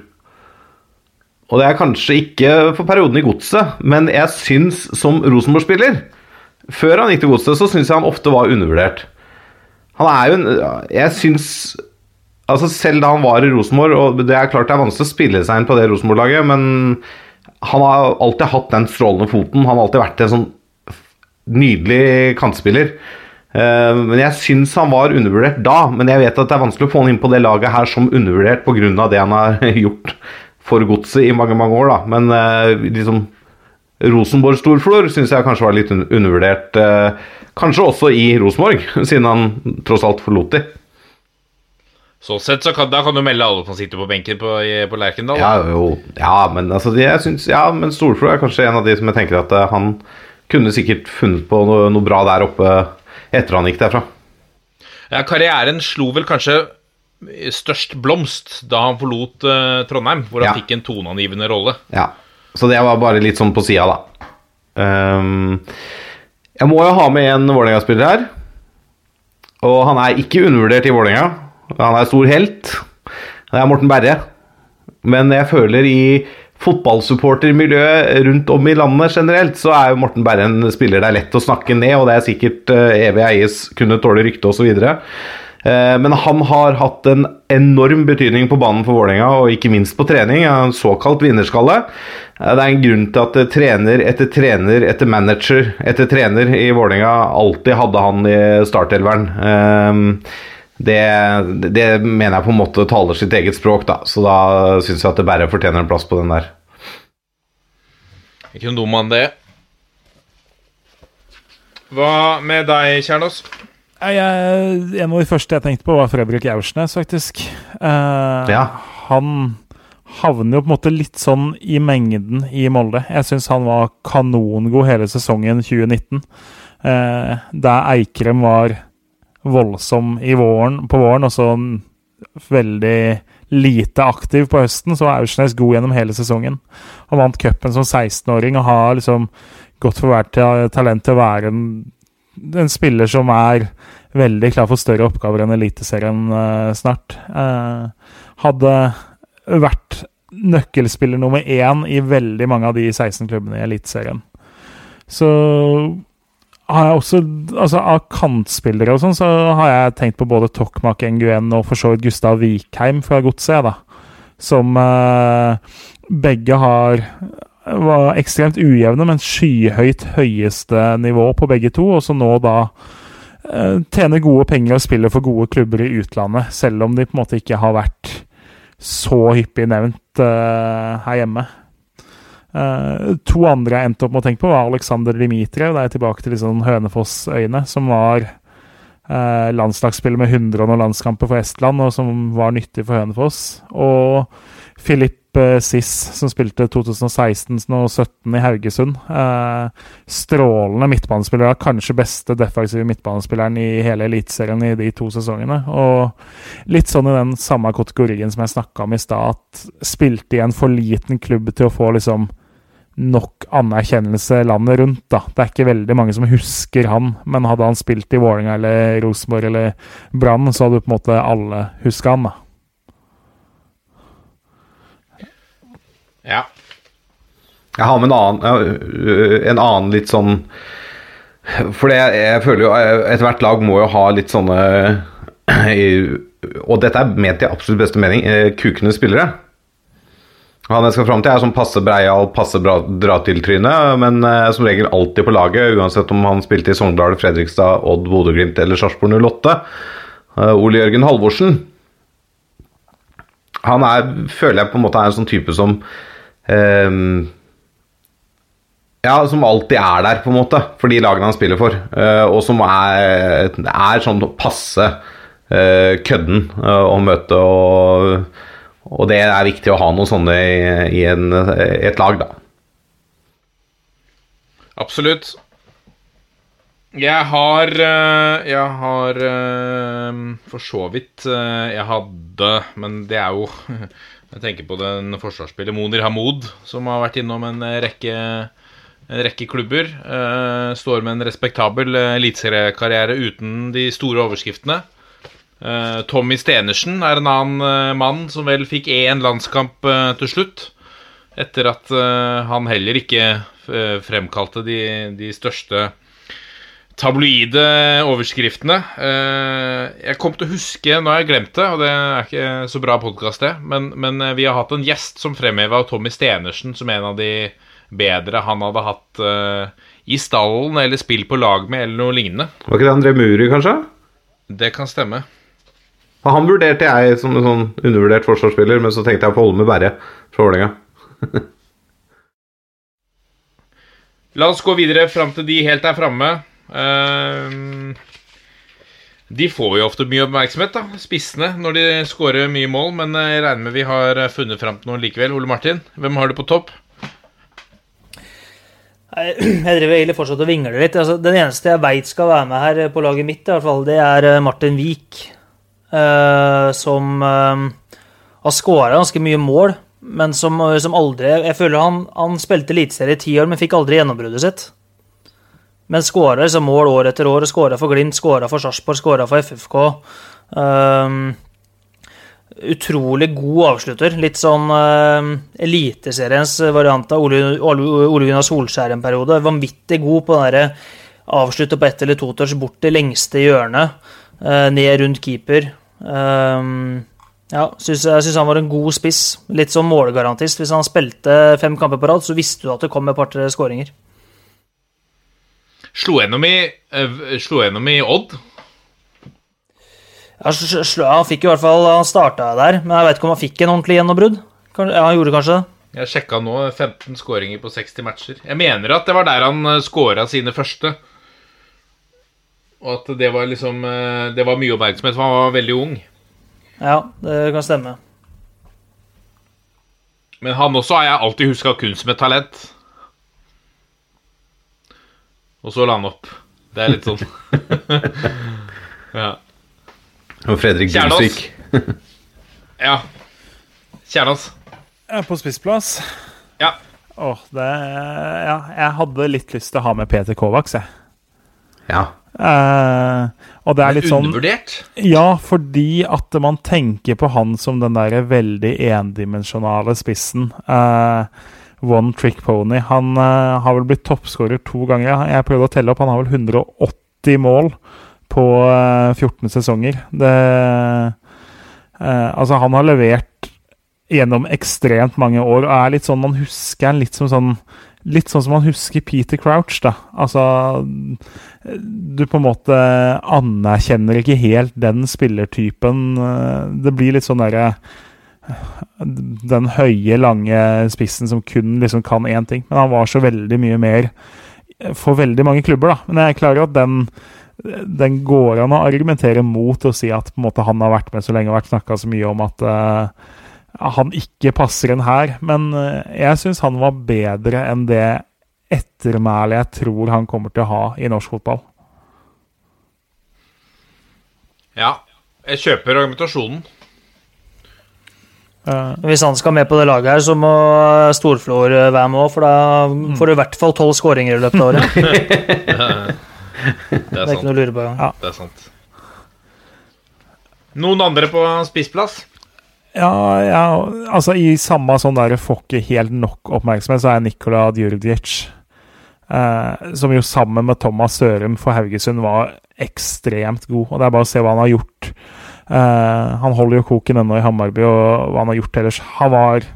Og det er kanskje ikke for perioden i godset, men jeg syns som Rosenborg-spiller Før han gikk til godset, så syns jeg han ofte var undervurdert. Han er jo en Jeg syns Altså Selv da han var i Rosenborg, og det er klart det er vanskelig å spille seg inn på det Rosenborg-laget, men han har alltid hatt den strålende foten. Han har alltid vært en sånn nydelig kantspiller. Eh, men jeg syns han var undervurdert da, men jeg vet at det er vanskelig å få han inn på det laget her som undervurdert pga. det han har gjort for godset i mange, mange år, da. Men eh, liksom Rosenborg Storflor syns jeg kanskje var litt undervurdert. eh, Kanskje også i Rosenborg, siden han tross alt forlot de.
Sånn sett så kan, da kan du melde alle som sitter på benken på, på Lerkendal.
Ja, jo, ja, men altså, jeg synes, ja, men Storflo er kanskje en av de som jeg tenker at uh, han kunne sikkert funnet på noe, noe bra der oppe etter han gikk derfra.
Ja, karrieren slo vel kanskje størst blomst da han forlot uh, Trondheim, hvor han
Ja.
fikk en toneangivende rolle.
Ja, så det var bare litt sånn på sida, da. Um, jeg må jo ha med en Vålerenga-spiller her. Og han er ikke undervurdert i Vålerenga. Han er stor helt. Det er Morten Berre. Men jeg føler i fotballsupportermiljøet rundt om i landet generelt, så er jo Morten Berre en spiller det er lett å snakke ned, og det er sikkert eh, evig eies, kunne tåle rykte osv. Eh, Men han har hatt en enorm betydning på banen for Vålerenga, og ikke minst på trening. En såkalt vinnerskalle. Eh, Det er en grunn til at trener etter trener etter manager etter trener i Vålerenga alltid hadde han i startelveren. Det, det mener jeg på en måte taler sitt eget språk, da. Så da syns jeg at det bare fortjener en plass på den der.
Ikke noe dum mann, det. Hva med deg, Kjernås?
Jeg- En av de første jeg tenkte på, var Fredrik Aursnes, faktisk. Eh,
Ja.
Han havner jo på en måte litt sånn i mengden i Molde. Jeg syns han var kanongod hele sesongen 2019. Eh, der Eikrem var voldsom våren, på våren, og så veldig lite aktiv på høsten, så var Aursnes god gjennom hele sesongen. Han vant cupen som 16-åring og har liksom gått for hvert talent til å være en, en spiller som er veldig klar for større oppgaver enn Eliteserien uh, snart. Uh, hadde vært nøkkelspiller nummer én i veldig mange av de 16 klubbene i Eliteserien. Så har jeg også altså Av kantspillere og sånn, så har jeg tenkt på både Tokmak Nguyen og for så vidt Gustav Vikheim fra Godset, da. Som eh, begge har var ekstremt ujevne, men skyhøyt høyeste nivå på begge to, og så nå da eh, tjener gode penger og spiller for gode klubber i utlandet, selv om de på en måte ikke har vært så hyppig nevnt eh, her hjemme. Eh, to andre jeg endte opp med å tenke på, var Alexander Dimitriev. Da er jeg tilbake til liksom Hønefoss-øyene, som var uh, landslagsspiller med 100 og noen landskamper for Estland, og som var nyttig for Hønefoss. Og Filip uh, Siss, som spilte 2016 og 2017 i Haugesund. Eh, strålende midtbanespiller, kanskje beste defensive midtbanespilleren i hele Eliteserien i de to sesongene. Og litt sånn i den samme kategorien som jeg snakka om i stad, at spilte i en for liten klubb til å få liksom nok anerkjennelse landet rundt. da. Det er ikke veldig mange som husker han, men hadde han spilt i Vålerenga eller Rosenborg eller Brann, så hadde på en måte alle huska han. da.
Ja.
Jeg har med en annen, en annen litt sånn For det, jeg føler jo Ethvert lag må jo ha litt sånne Og dette er ment i absolutt beste mening eh, kukende spillere. Han jeg skal fram til, er sånn passe breial, passe bra dra-til-tryne, men eh, som regel alltid på laget, uansett om han spilte i Sogndal, Fredrikstad, Odd, Bodø-Glimt eller Sarpsborg 08. Eh, Ole Jørgen Halvorsen. Han er, føler jeg på en måte er en sånn type som eh, ja, som alltid er der, på en måte, for de lagene han spiller for. eh, og som er, er sånn passe eh, kødden eh, å møte, og, og det er viktig å ha noen sånne i, en, et lag, da.
Absolutt. Jeg har eh, Jeg har eh, for så vidt eh, Jeg hadde Men det er jo Jeg tenker på den forsvarsspiller Monir Hamoud, som har vært innom en rekke, en rekke klubber. Står med en respektabel eliteseriekarriere uten de store overskriftene. Eh, Tommy Stenersen er en annen eh, mann som vel fikk én landskamp eh, til slutt. Etter at han heller ikke fremkalte de, de største tabloide overskriftene. Jeg kom til å huske, nå har jeg glemt det, og det er ikke så bra podkast, det, men, men vi har hatt en gjest som fremheva Tommy Stenersen som en av de bedre han hadde hatt i stallen eller spill på lag med eller noe lignende.
Var ikke det André Muri, kanskje?
Det kan stemme.
For Han vurderte jeg som en sånn undervurdert forsvarsspiller, men så tenkte jeg på Holme Berre fra Vålerenga.
La oss gå videre fram til de helt er framme. Uh, de får jo ofte mye oppmerksomhet, da, spissene, når de skårer mye mål. Men jeg regner med vi har funnet fram til noen likevel. Ole Martin, hvem har du på topp?
Jeg driver egentlig fortsatt og vingler litt. Altså, den eneste jeg veit skal være med her på laget mitt, i hvert fall, det er eh, Martin Wiik. Eh, som eh, har skåra ganske mye mål, men som, eh, som aldri Jeg føler han, han spilte eliteserie i ti år, men fikk aldri gjennombruddet sitt. Men skåra liksom mål år etter år. Skåra for Glimt, skåra for Sarpsborg, skåra for FFK. Um, utrolig god avslutter. Litt sånn uh, Eliteseriens variant av Ole, Ole, Ole Gunnar Solskjær en periode. Vanvittig god på den avslutte på ett eller to touch bort til lengste hjørnet. uh, ned rundt keeper. Um, ja, synes, jeg syns han var en god spiss. Litt som målgarantist. Hvis han spilte fem kamper på rad, så visste du at det kom et par-tre skåringer.
Slo gjennom i, eh, i Odd.
Ja, Han fikk i hvert fall Han starta der, men jeg vet ikke om han fikk en ordentlig gjennombrudd. Ja, han gjorde kanskje det.
Jeg sjekka nå 15 skåringer på 60 matcher. Jeg mener at det var der han skåra sine første. Og at det var liksom eh, Det var mye oppmerksomhet, for han var veldig ung.
Ja, det kan stemme.
Men han også har jeg alltid huska kun som et talent. Og så la han opp. Det er litt sånn Ja.
Og Fredrik. Dulsvik.
ja. Kjernås.
Er på spissplass.
Ja.
Åh, det Ja, jeg hadde litt lyst til å ha med Peter Kovacs, jeg.
Ja.
Eh, og det er litt sånn
Undervurdert.
Ja, fordi at man tenker på han som den der veldig endimensjonale spissen. Eh, one trick pony. Han eh, har vel blitt toppskårer to ganger. Jeg prøvde å telle opp, han har vel 180 mål på eh, 14 sesonger. Det eh, Altså, han har levert gjennom ekstremt mange år, og er litt sånn man husker han litt som sånn Litt sånn som man husker Peter Crouch, da. Altså du på en måte anerkjenner ikke helt den spillertypen. Det blir litt sånn derre Den høye, lange spissen som kun liksom kan én ting. Men han var så veldig mye mer for veldig mange klubber, da. Men jeg klarer at den den går an å argumentere mot å si at måte han har vært med så lenge og vært snakka så mye om at eh, han ikke passer inn her. Men eh, jeg syns han var bedre enn det ettermælet jeg tror han kommer til å ha i norsk fotball.
Ja. Jeg kjøper argumentasjonen.
Eh,
Hvis han skal med på det laget her, så må Storflor eh, være med òg, for da får du i hvert fall tolv skåringer i løpet av året.
Det
Det
er
er ikke noe å lure på.
Ja.
Det er sant. Noen andre på spissplass?
Ja, ja, altså i samme sånn der får ikke helt nok oppmerksomhet, så er Nikola Djurdjic, eh, som jo sammen med Thomas Sørum for Haugesund var ekstremt god. Og det er bare å se hva han har gjort. Eh, han holder jo koken ennå i Hammarby, og hva han har gjort ellers. Han var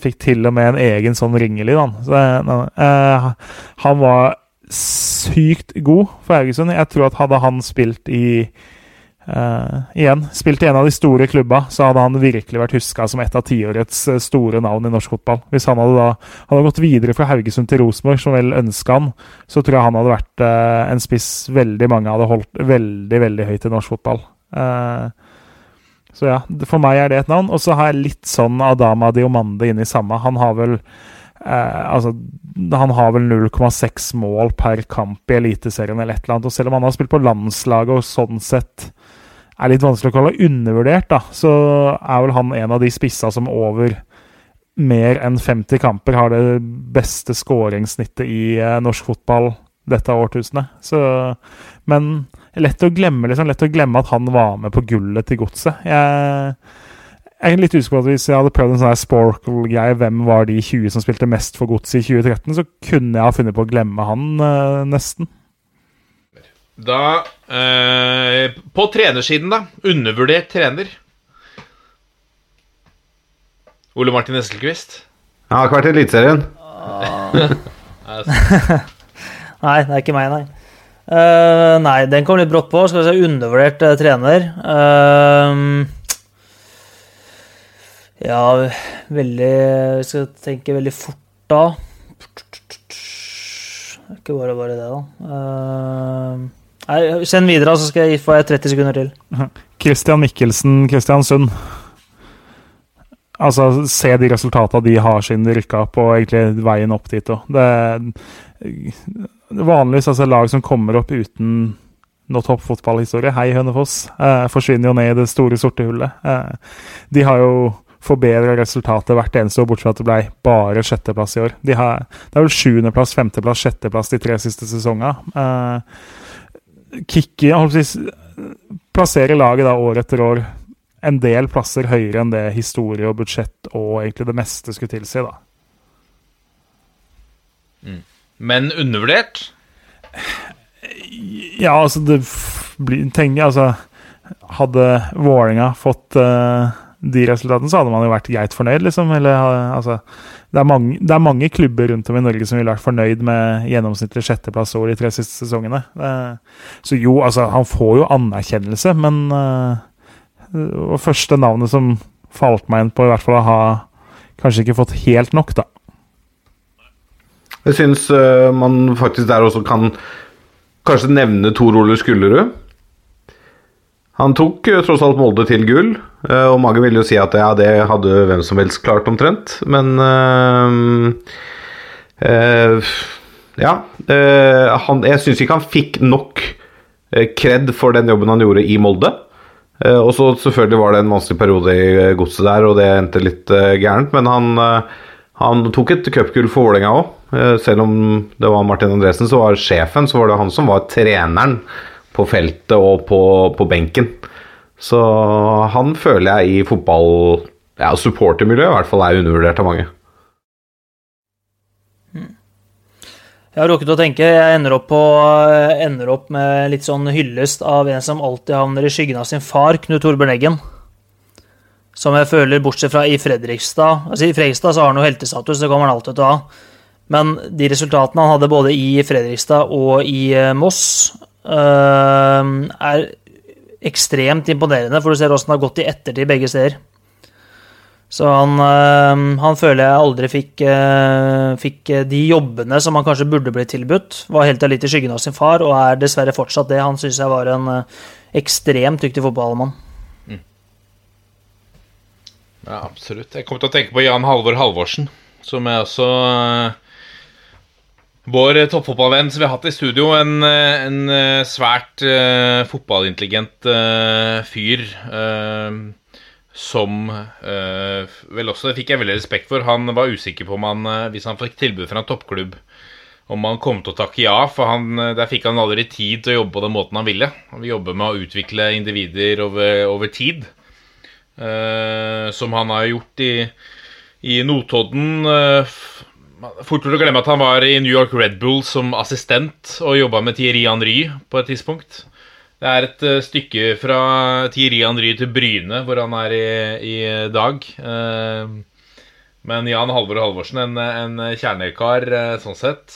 Fikk til og med en egen sånn ringelyd, han. Så, det- eh, han var sykt god for Haugesund. Jeg tror at hadde han spilt i Eh, igjen, spilt i en av de store klubba, så hadde han virkelig vært huska som et av tiårets eh, store navn i norsk fotball. Hvis han hadde da hadde gått videre fra Haugesund til Rosenborg, som vel ønska han, så tror jeg han hadde vært uh, en spiss veldig mange hadde holdt veldig, veldig høyt i norsk fotball. Uh, så ja, for meg er det et navn. Og så har jeg litt sånn Adama Diomande inne i samme. Han har vel Eh, altså, han har vel 0,6 mål per kamp i Eliteserien eller et eller annet. Og selv om han har spilt på landslaget og sånn sett er litt vanskelig å kalle undervurdert, da, så er vel han en av de spissa som over mer enn 50 kamper har det beste skåringssnittet i eh, norsk fotball dette årtusenet. Så, men lett å glemme liksom, lett å glemme at han var med på gullet til godset. Jeg jeg er litt usikker på at Hvis jeg hadde prøvd en sånn Sporkle-greie, hvem var de 20 som spilte mest for godset i 2013, så kunne jeg ha funnet på å glemme han, eh, nesten.
Da eh, På trenersiden, da. Undervurdert trener. Ole Martin Esselquist.
Han har ikke vært i Eliteserien.
Nei, det er ikke meg, nei. Uh, nei, den kom litt brått på. Skal vi se, undervurdert uh, trener. Uh, ja, veldig Vi skal tenke veldig fort da. Det er ikke bare bare det, da. Eh, nei, send videre, så skal jeg få 30 sekunder til.
Christian Mikkelsen, Kristiansund. Altså, se de resultatene de har siden de rykka opp, og egentlig veien opp dit òg. Det er vanligvis altså lag som kommer opp uten noe topp fotballhistorie. Hei, Hønefoss. Eh, forsvinner jo ned i det store, sorte hullet. Eh, de har jo forbedra resultatet hvert eneste år, bortsett fra at det ble bare sjetteplass i år. De har, det er vel sjuendeplass, femteplass, sjetteplass de tre siste sesongene. Eh, Si, plasserer laget da år etter år en del plasser høyere enn det historie og budsjett og egentlig det meste skulle tilsi. da.
Men undervurdert?
Ja, altså det blir tenker, altså Hadde Vålerenga fått uh, de resultatene, så hadde man jo vært greit fornøyd, liksom. Eller, eh, altså, det, er mange, det er mange klubber rundt om i Norge som ville vært fornøyd med gjennomsnittlig sjetteplass over de tre siste sesongene. Eh, så jo, altså, han får jo anerkjennelse, men det Og første navnet som falt meg inn på, i hvert fall å ha kanskje ikke fått helt nok, da.
Jeg syns eh, man faktisk der også kan kanskje nevne Tor Ole Skullerud. Han tok eh, tross alt Molde til gull, eh, og mange vil jo si at ja, det hadde hvem som helst klart omtrent, men øh, øh, Ja. Øh, han, jeg syns ikke han fikk nok kred for den jobben han gjorde i Molde. Og så selvfølgelig var det en vanskelig periode i godset der, og det endte litt gærent, men han han tok et cupgull for Vålerenga òg. Selv om det var Martin Andresen, så var sjefen så var det han som var treneren på feltet og på, på benken. Så han føler jeg i fotball Ja, supportermiljøet i hvert fall er undervurdert av mange.
Jeg har rukket å tenke. Jeg ender opp, på, ender opp med litt sånn hyllest av en som alltid havner i skyggen av sin far, Knut Torbjørn Eggen. Som jeg føler, bortsett fra i Fredrikstad altså I Fredrikstad så har han jo heltestatus, det kommer han alltid til å ha. Men de resultatene han hadde både i Fredrikstad og i eh, Moss, er ekstremt imponerende, for du ser åssen det har gått i ettertid begge steder. Så han, øh, han føler jeg aldri fikk, øh, fikk de jobbene som han kanskje burde blitt tilbudt. Var helt litt i skyggen av sin far, og er dessverre fortsatt det. Han syns jeg var en øh, ekstremt dyktig fotballmann.
Ja, absolutt. Jeg kommer til å tenke på Jan Halvor Halvorsen, som jeg også eh, vår toppfotballvenn som vi har hatt i studio. En, eh, en eh, svært uh, fotballintelligent uh, fyr. Uh, som eh, vel også det fikk jeg veldig respekt for. Han var usikker på om han, eh, hvis han fikk tilbud fra en toppklubb, om han kom til å takke ja. For han, eh, der fikk han aldri tid til å jobbe på den måten han ville. Han vil jobbe med å utvikle individer over, over tid. eh, som han har gjort i, i Notodden. Fort gjort å glemme at han var i New York Red Bull som assistent og jobba med Thierry Henry på et tidspunkt. Det er et eh, stykke fra Thierry Henry til Bryne, hvor han er i, i dag. Eh, men Jan Halvor Halvorsen, en, en kjernekar eh, sånn sett.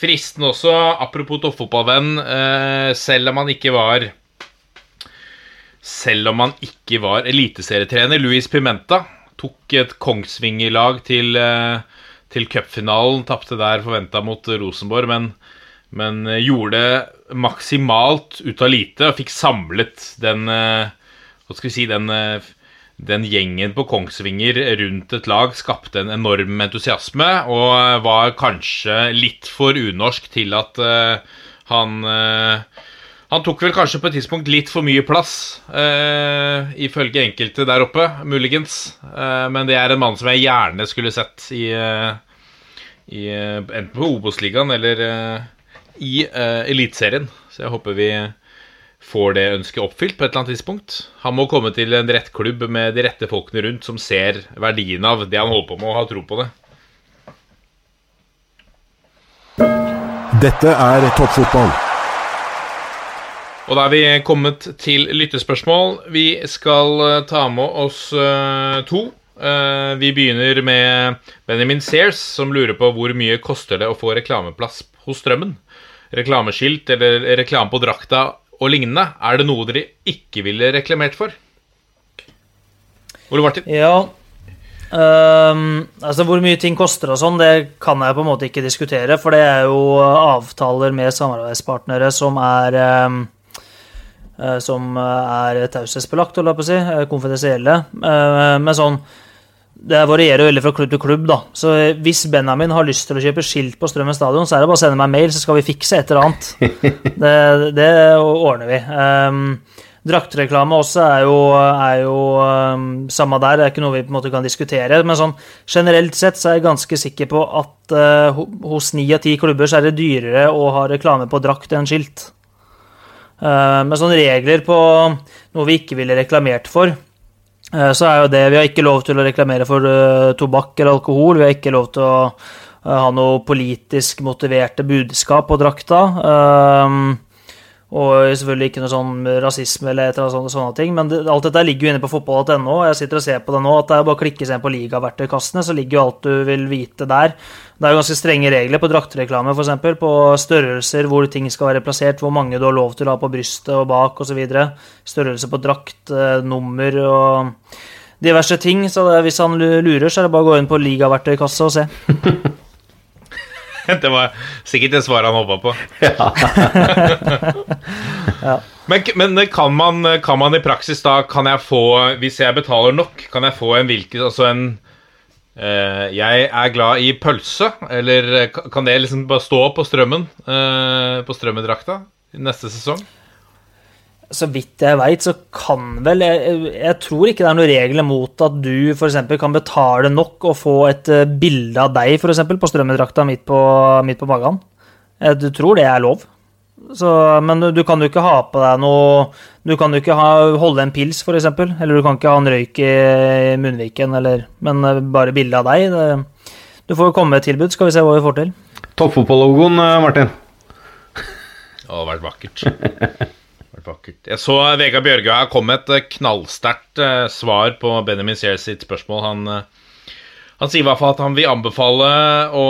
Fristende også, apropos toppfotballvenn, selv om han ikke var Selv om han ikke var eliteserietrener, Luis Pimenta tok et Kongsvinger-lag til, eh, til cupfinalen. Tapte der forventa mot Rosenborg, men, men eh, gjorde maksimalt ut av lite og fikk samlet den eh, Hva skal vi si den, eh, den gjengen på Kongsvinger rundt et lag skapte en enorm entusiasme og var kanskje litt for unorsk til at han han tok vel kanskje på et tidspunkt litt for mye plass, uh, ifølge enkelte der oppe, muligens. Uh, men det er en mann som jeg gjerne skulle sett i, uh, i enten på Obos-ligaen eller i uh, Eliteserien. Så jeg håper vi får det ønsket oppfylt på et eller annet tidspunkt. Han må komme til en rett klubb med de rette folkene rundt som ser verdien av det han holder på med, og har tro på det.
Dette er toppfotball.
Og da er vi kommet til lyttespørsmål. Vi skal eh, ta med oss eh, to. Eh, vi begynner med Benjamin Sears, som lurer på hvor mye koster det å få reklameplass hos Strømmen. Reklameskilt eller reklame på drakta og lignende. Er det noe dere ikke ville reklamert for? Ole Martin?
Ja. Um, altså Hvor mye ting koster og sånn, det kan jeg på en måte ikke diskutere. For det er jo avtaler med samarbeidspartnere som er eh, Som er taushetsbelagt, holdt jeg på å si. eh, Konfidensielle. Eh, men sånn Det varierer veldig fra klubb til klubb, da. Så hvis Benjamin har lyst til å kjøpe skilt på Strømmen stadion, så er det bare å sende meg en mail, så skal vi fikse et eller annet. Det, det ordner vi. Um, Draktreklame også er jo, er jo um, samme der, det er ikke noe vi på en måte kan diskutere. Men sånn generelt sett så er jeg ganske sikker på at uh, hos ni av ti klubber så er det dyrere å ha reklame på drakt enn skilt. Uh, med sånne regler på noe vi ikke ville reklamert for, uh, så er jo det Vi har ikke lov til å reklamere for uh, tobakk eller alkohol. Vi har ikke lov til å ha noe politisk motiverte budskap på drakta. Og selvfølgelig ikke noe sånn rasisme eller et eller annet sånne, ting. Men det, alt dette ligger jo inne på fotball.no. Jeg sitter og ser på det nå. at Det er bare å klikke seg inn på ligaverktøykassene, så ligger jo alt du vil vite der. Det er jo ganske strenge regler på draktreklame, f.eks. På størrelser, hvor ting skal være plassert, hvor mange du har lov til å ha på brystet og bak osv. Størrelse på drakt, eh, nummer og diverse ting. Så hvis han lurer, så er det bare å gå inn på ligaverktøykassa og se.
Det var sikkert det svaret han håpa på. Men, men kan, man, kan man i praksis da Kan jeg få, hvis jeg betaler nok, kan jeg få en hvilken Altså en eh, Jeg er glad i pølse, eller eh, kan det liksom bare stå på strømmen? eh, på strømmedrakta neste sesong?
Så vidt jeg veit, så kan vel jeg, jeg tror ikke det er noen regler mot at du f.eks. kan betale nok og få et eh, bilde av deg for eksempel, på strømmedrakta midt på, midt på magen. Du tror det er lov. Så, men du, du kan jo ikke ha på deg noe Du kan jo ikke ha, holde en pils, f.eks. Eller du kan ikke ha en røyk i munnviken, eller Men eh, bare bilde av deg. Det, du får jo komme med et tilbud, skal vi se hva vi får til.
Toppfotballogoen, eh, Martin.
Det hadde vært vakkert. Jeg så Vegard Bjørgaard kom med et eh, knallsterkt eh, svar på Benjamin Sears sitt spørsmål. Han, eh, han sier i hvert fall at han vil anbefale å,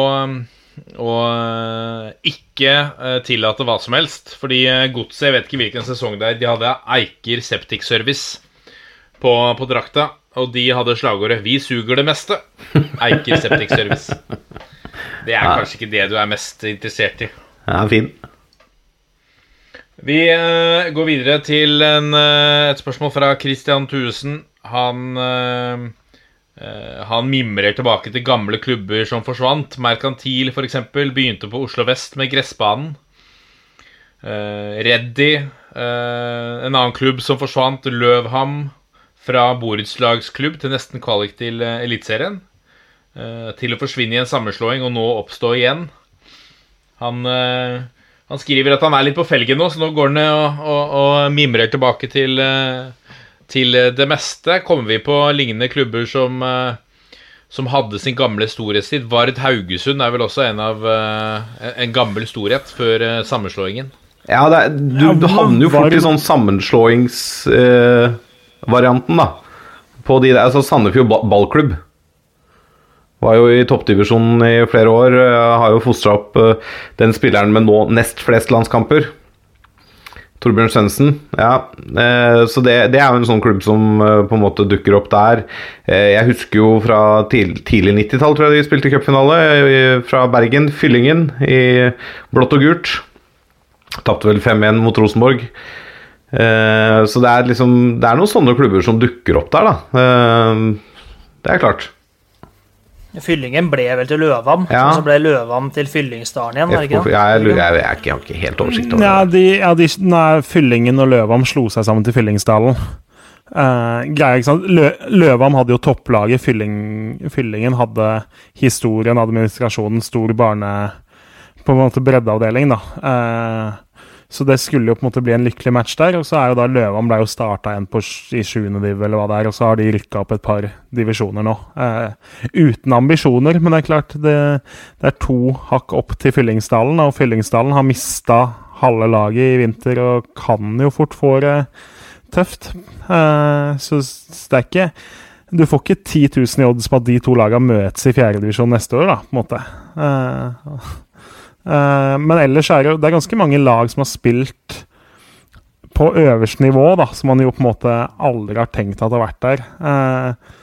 å eh, ikke eh, tillate hva som helst. Fordi eh, Godset, jeg vet ikke hvilken sesong det er, de hadde Eiker Septic Service på, på drakta. Og de hadde slagordet 'Vi suger det meste'. Eiker Septic Service. Det er kanskje ikke det du er mest interessert i.
Ja, fin.
Vi eh, går videre til en, eh, et spørsmål fra Christian Thuesen. Han, eh, han mimrer tilbake til gamle klubber som forsvant. Merkantil f.eks. begynte på Oslo vest med gressbanen. Reddy, en annen klubb som forsvant, Løvham, fra borettslagsklubb til nesten kvalik til Eliteserien. Til å forsvinne i en sammenslåing og nå oppstå igjen. Han han skriver at han er litt på felgen nå, så nå går han og, og, og mimrer tilbake til, eh, til det meste. Kommer vi på lignende klubber som, eh, som hadde sin gamle storhetstid? Vard Haugesund er vel også en av eh, en gammel storhet før sammenslåingen.
Ja, det er, du, du havner jo fort i sånn sammenslåingsvarianten, eh, da. På de der, altså Sandefjord ba- ballklubb. Var jo i toppdivisjonen i flere år. eh, Har jo fostra opp eh, den spilleren med nå nest flest landskamper. Torbjørn Svendsen. Ja, eh, så det, det er jo en sånn klubb som på en måte dukker opp der. Jeg husker jo fra tidlig, tidlig 90-tall, tror jeg de spilte cupfinale, fra Bergen. Fyllingen i blått og gult. Tapte vel 5-1 mot Rosenborg. Så det er liksom Det er noen sånne klubber som dukker opp der, da. Det er klart.
Fyllingen ble vel til Løvam,
Ja.
så ble Løvam til Fyllingsdalen igjen.
Jeg, jeg, jeg, jeg, har ikke helt oversikt over
Ja,
det.
de, ja de, nei, Fyllingen og Løvam slo seg sammen til Fyllingsdalen. Uh, greier, ikke sant? Lø, Løvam hadde jo topplaget. Fylling, Fyllingen hadde historien, administrasjonen, stor barne... På en måte breddeavdeling, da. Eh, så det skulle jo på en måte bli en lykkelig match der. Og så er jo da Løvan ble jo starta igjen på, i sjuende div, eller hva det er. Og så har de rykka opp et par divisjoner nå. Eh, uten ambisjoner, men det er klart det, det er to hakk opp til Fyllingsdalen. Og Fyllingsdalen har mista halve laget i vinter og kan jo fort få det tøft. Eh, så det er ikke Du får ikke 10 000 i odds på at de to lagene møtes i fjerdedivisjon neste år, da, på en måte. Eh, men ellers er det, det er ganske mange lag som har spilt på øverste nivå, da, som man jo på en måte aldri har tenkt at har vært der. Eh,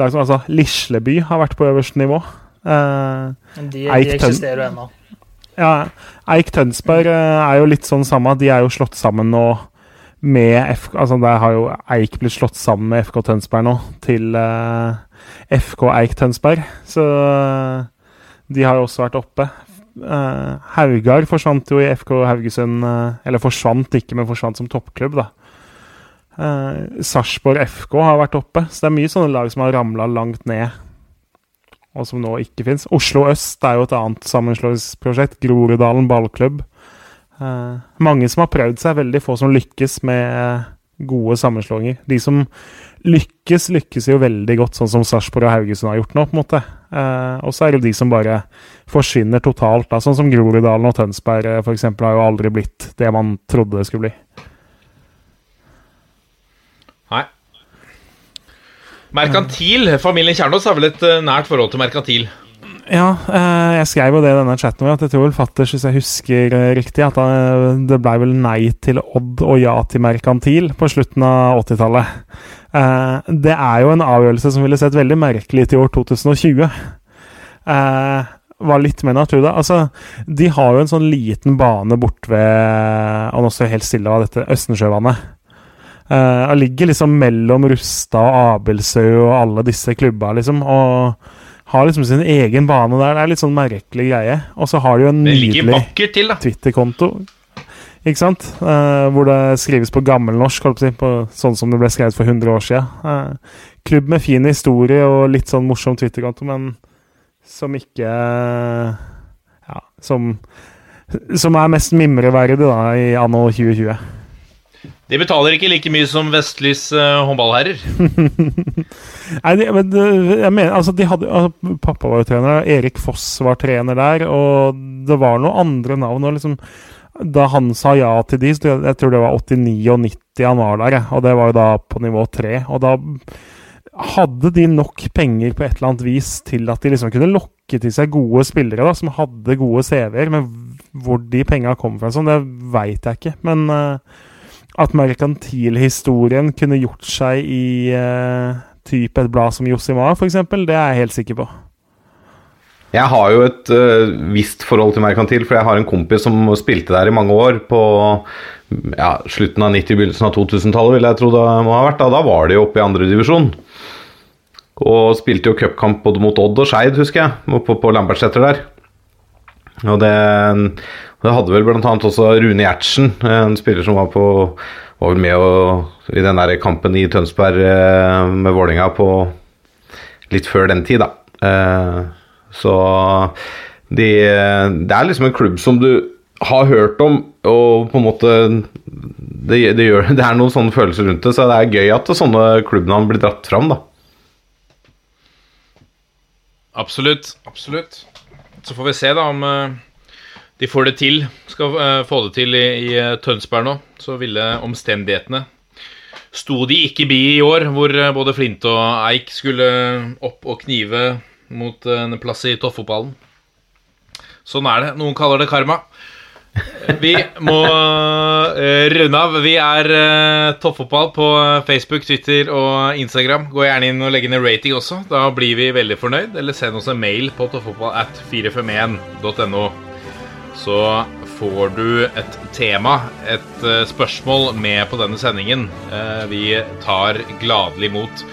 lag som altså Lisleby har vært på øverste nivå. Eh,
Men de, de eksisterer jo ennå.
ja, Eik Tønsberg eh, er jo litt sånn samme. De er jo slått sammen nå med FK Altså der har jo Eik blitt slått sammen med FK Tønsberg nå, til eh, FK Eik Tønsberg. Så eh, de har jo også vært oppe. Uh, Haugar forsvant jo i FK Haugesund uh, Eller forsvant ikke, men forsvant som toppklubb, da. Uh, Sarpsborg FK har vært oppe, så det er mye sånne lag som har ramla langt ned og som nå ikke fins. Oslo Øst er jo et annet sammenslåingsprosjekt. Groruddalen ballklubb. Uh, mange som har prøvd seg, veldig få som lykkes med gode sammenslåinger. De som lykkes, lykkes jo veldig godt, sånn som Sarpsborg og Haugesund har gjort nå, på en måte. Eh, og så er det de som bare forsvinner totalt, da, sånn som Groruddalen og Tønsberg f.eks. for eksempel, har jo aldri blitt det man trodde det skulle bli.
Nei. Merkantil. Familien Kjernås har vel et eh, nært forhold til merkantil.
Ja, eh, jeg skrev jo det i denne chatten vår, at jeg tror vel fatters, hvis jeg husker eh, riktig, at det blei vel nei til Odd og ja til Merkantil på slutten av 80-tallet. Eh, det er jo en avgjørelse som ville sett veldig merkelig ut i år 2020. Eh, var litt mer naturlig. Altså, de har jo en sånn liten bane bort ved Og nå står jeg helt stille av dette Østensjøvannet. Uh, ligger liksom mellom Rustad og Abelsø og alle disse klubba, liksom. Og har liksom sin egen bane der. Det er litt sånn merkelig greie. Og så har de jo en nydelig. Twitter-konto. Ikke sant? Eh, hvor det skrives på gammelnorsk, holdt på å si. På, sånn som det ble skrevet for 100 år siden. Eh, klubb med fin historie og litt sånn morsom Twitter-konto, men som ikke Ja, som Som er mest mimreverdig, da, i anno 2020.
De betaler ikke like mye som Vestlys eh, håndballherrer.
Nei, de, men jeg mener, altså, de hadde, altså, Pappa var jo trener, Erik Foss var trener der, og det var noen andre navn. Og liksom, da han sa ja til de, så jeg tror det var 89 og 90 han var der, og det var jo da på nivå 3. Og da hadde de nok penger på et eller annet vis til at de liksom kunne lokke til seg gode spillere da, som hadde gode CV-er. Men hvor de penga kom fra, sånn, det veit jeg ikke. Men uh, at merkantilhistorien kunne gjort seg i uh, type et blad som Josimar, f.eks., det er jeg helt sikker på.
Jeg har jo et uh, visst forhold til Merkantil, for jeg har en kompis som spilte der i mange år. På ja, slutten av 90-, begynnelsen av 2000-tallet, vil jeg tro det må ha vært. Da, da var de jo oppe i andredivisjon. Og spilte jo cupkamp både mot Odd og Skeid, husker jeg, oppe på Lambertseter der. Og det, det hadde vel bl.a. også Rune Gjertsen, en spiller som var på var vel med å, i den der kampen i Tønsberg eh, med Vålinga på litt før den tid, da. Eh, så de, det er liksom en klubb som du har hørt om, og på en måte det, det, gjør, det er noen sånne følelser rundt det, så det er gøy at sånne klubbnavn blir dratt fram, da.
Absolutt. Absolutt. Så får vi se da om eh, de får det til. Skal eh, få det til i, i eh, Tønsberg nå. Så ville omstendighetene sto de ikke bi i år, hvor eh, både Flint og Eik skulle opp og knive mot en plass i toppfotballen. Sånn er det. Noen kaller det karma. Vi må runde av. Vi er toppfotball på Facebook, Twitter og Instagram. Gå gjerne inn og legge ned rating også. Da blir vi veldig fornøyd. Eller send oss en mail på toppfotball at 451.no. Så får du et tema, et eh, spørsmål med på denne sendingen. Eh, vi tar gladelig imot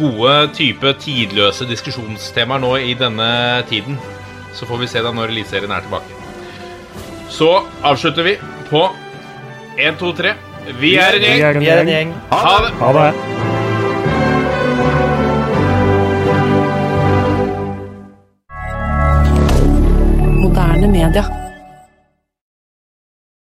gode type tidløse diskusjonstemaer nå i denne tiden. Så får vi se da når Eliteserien er tilbake. Så avslutter vi på 1, 2, 3. Vi er en gjeng.
Vi er en
gjeng.
gjeng.
Ha det!
Ha det.
Moderne media.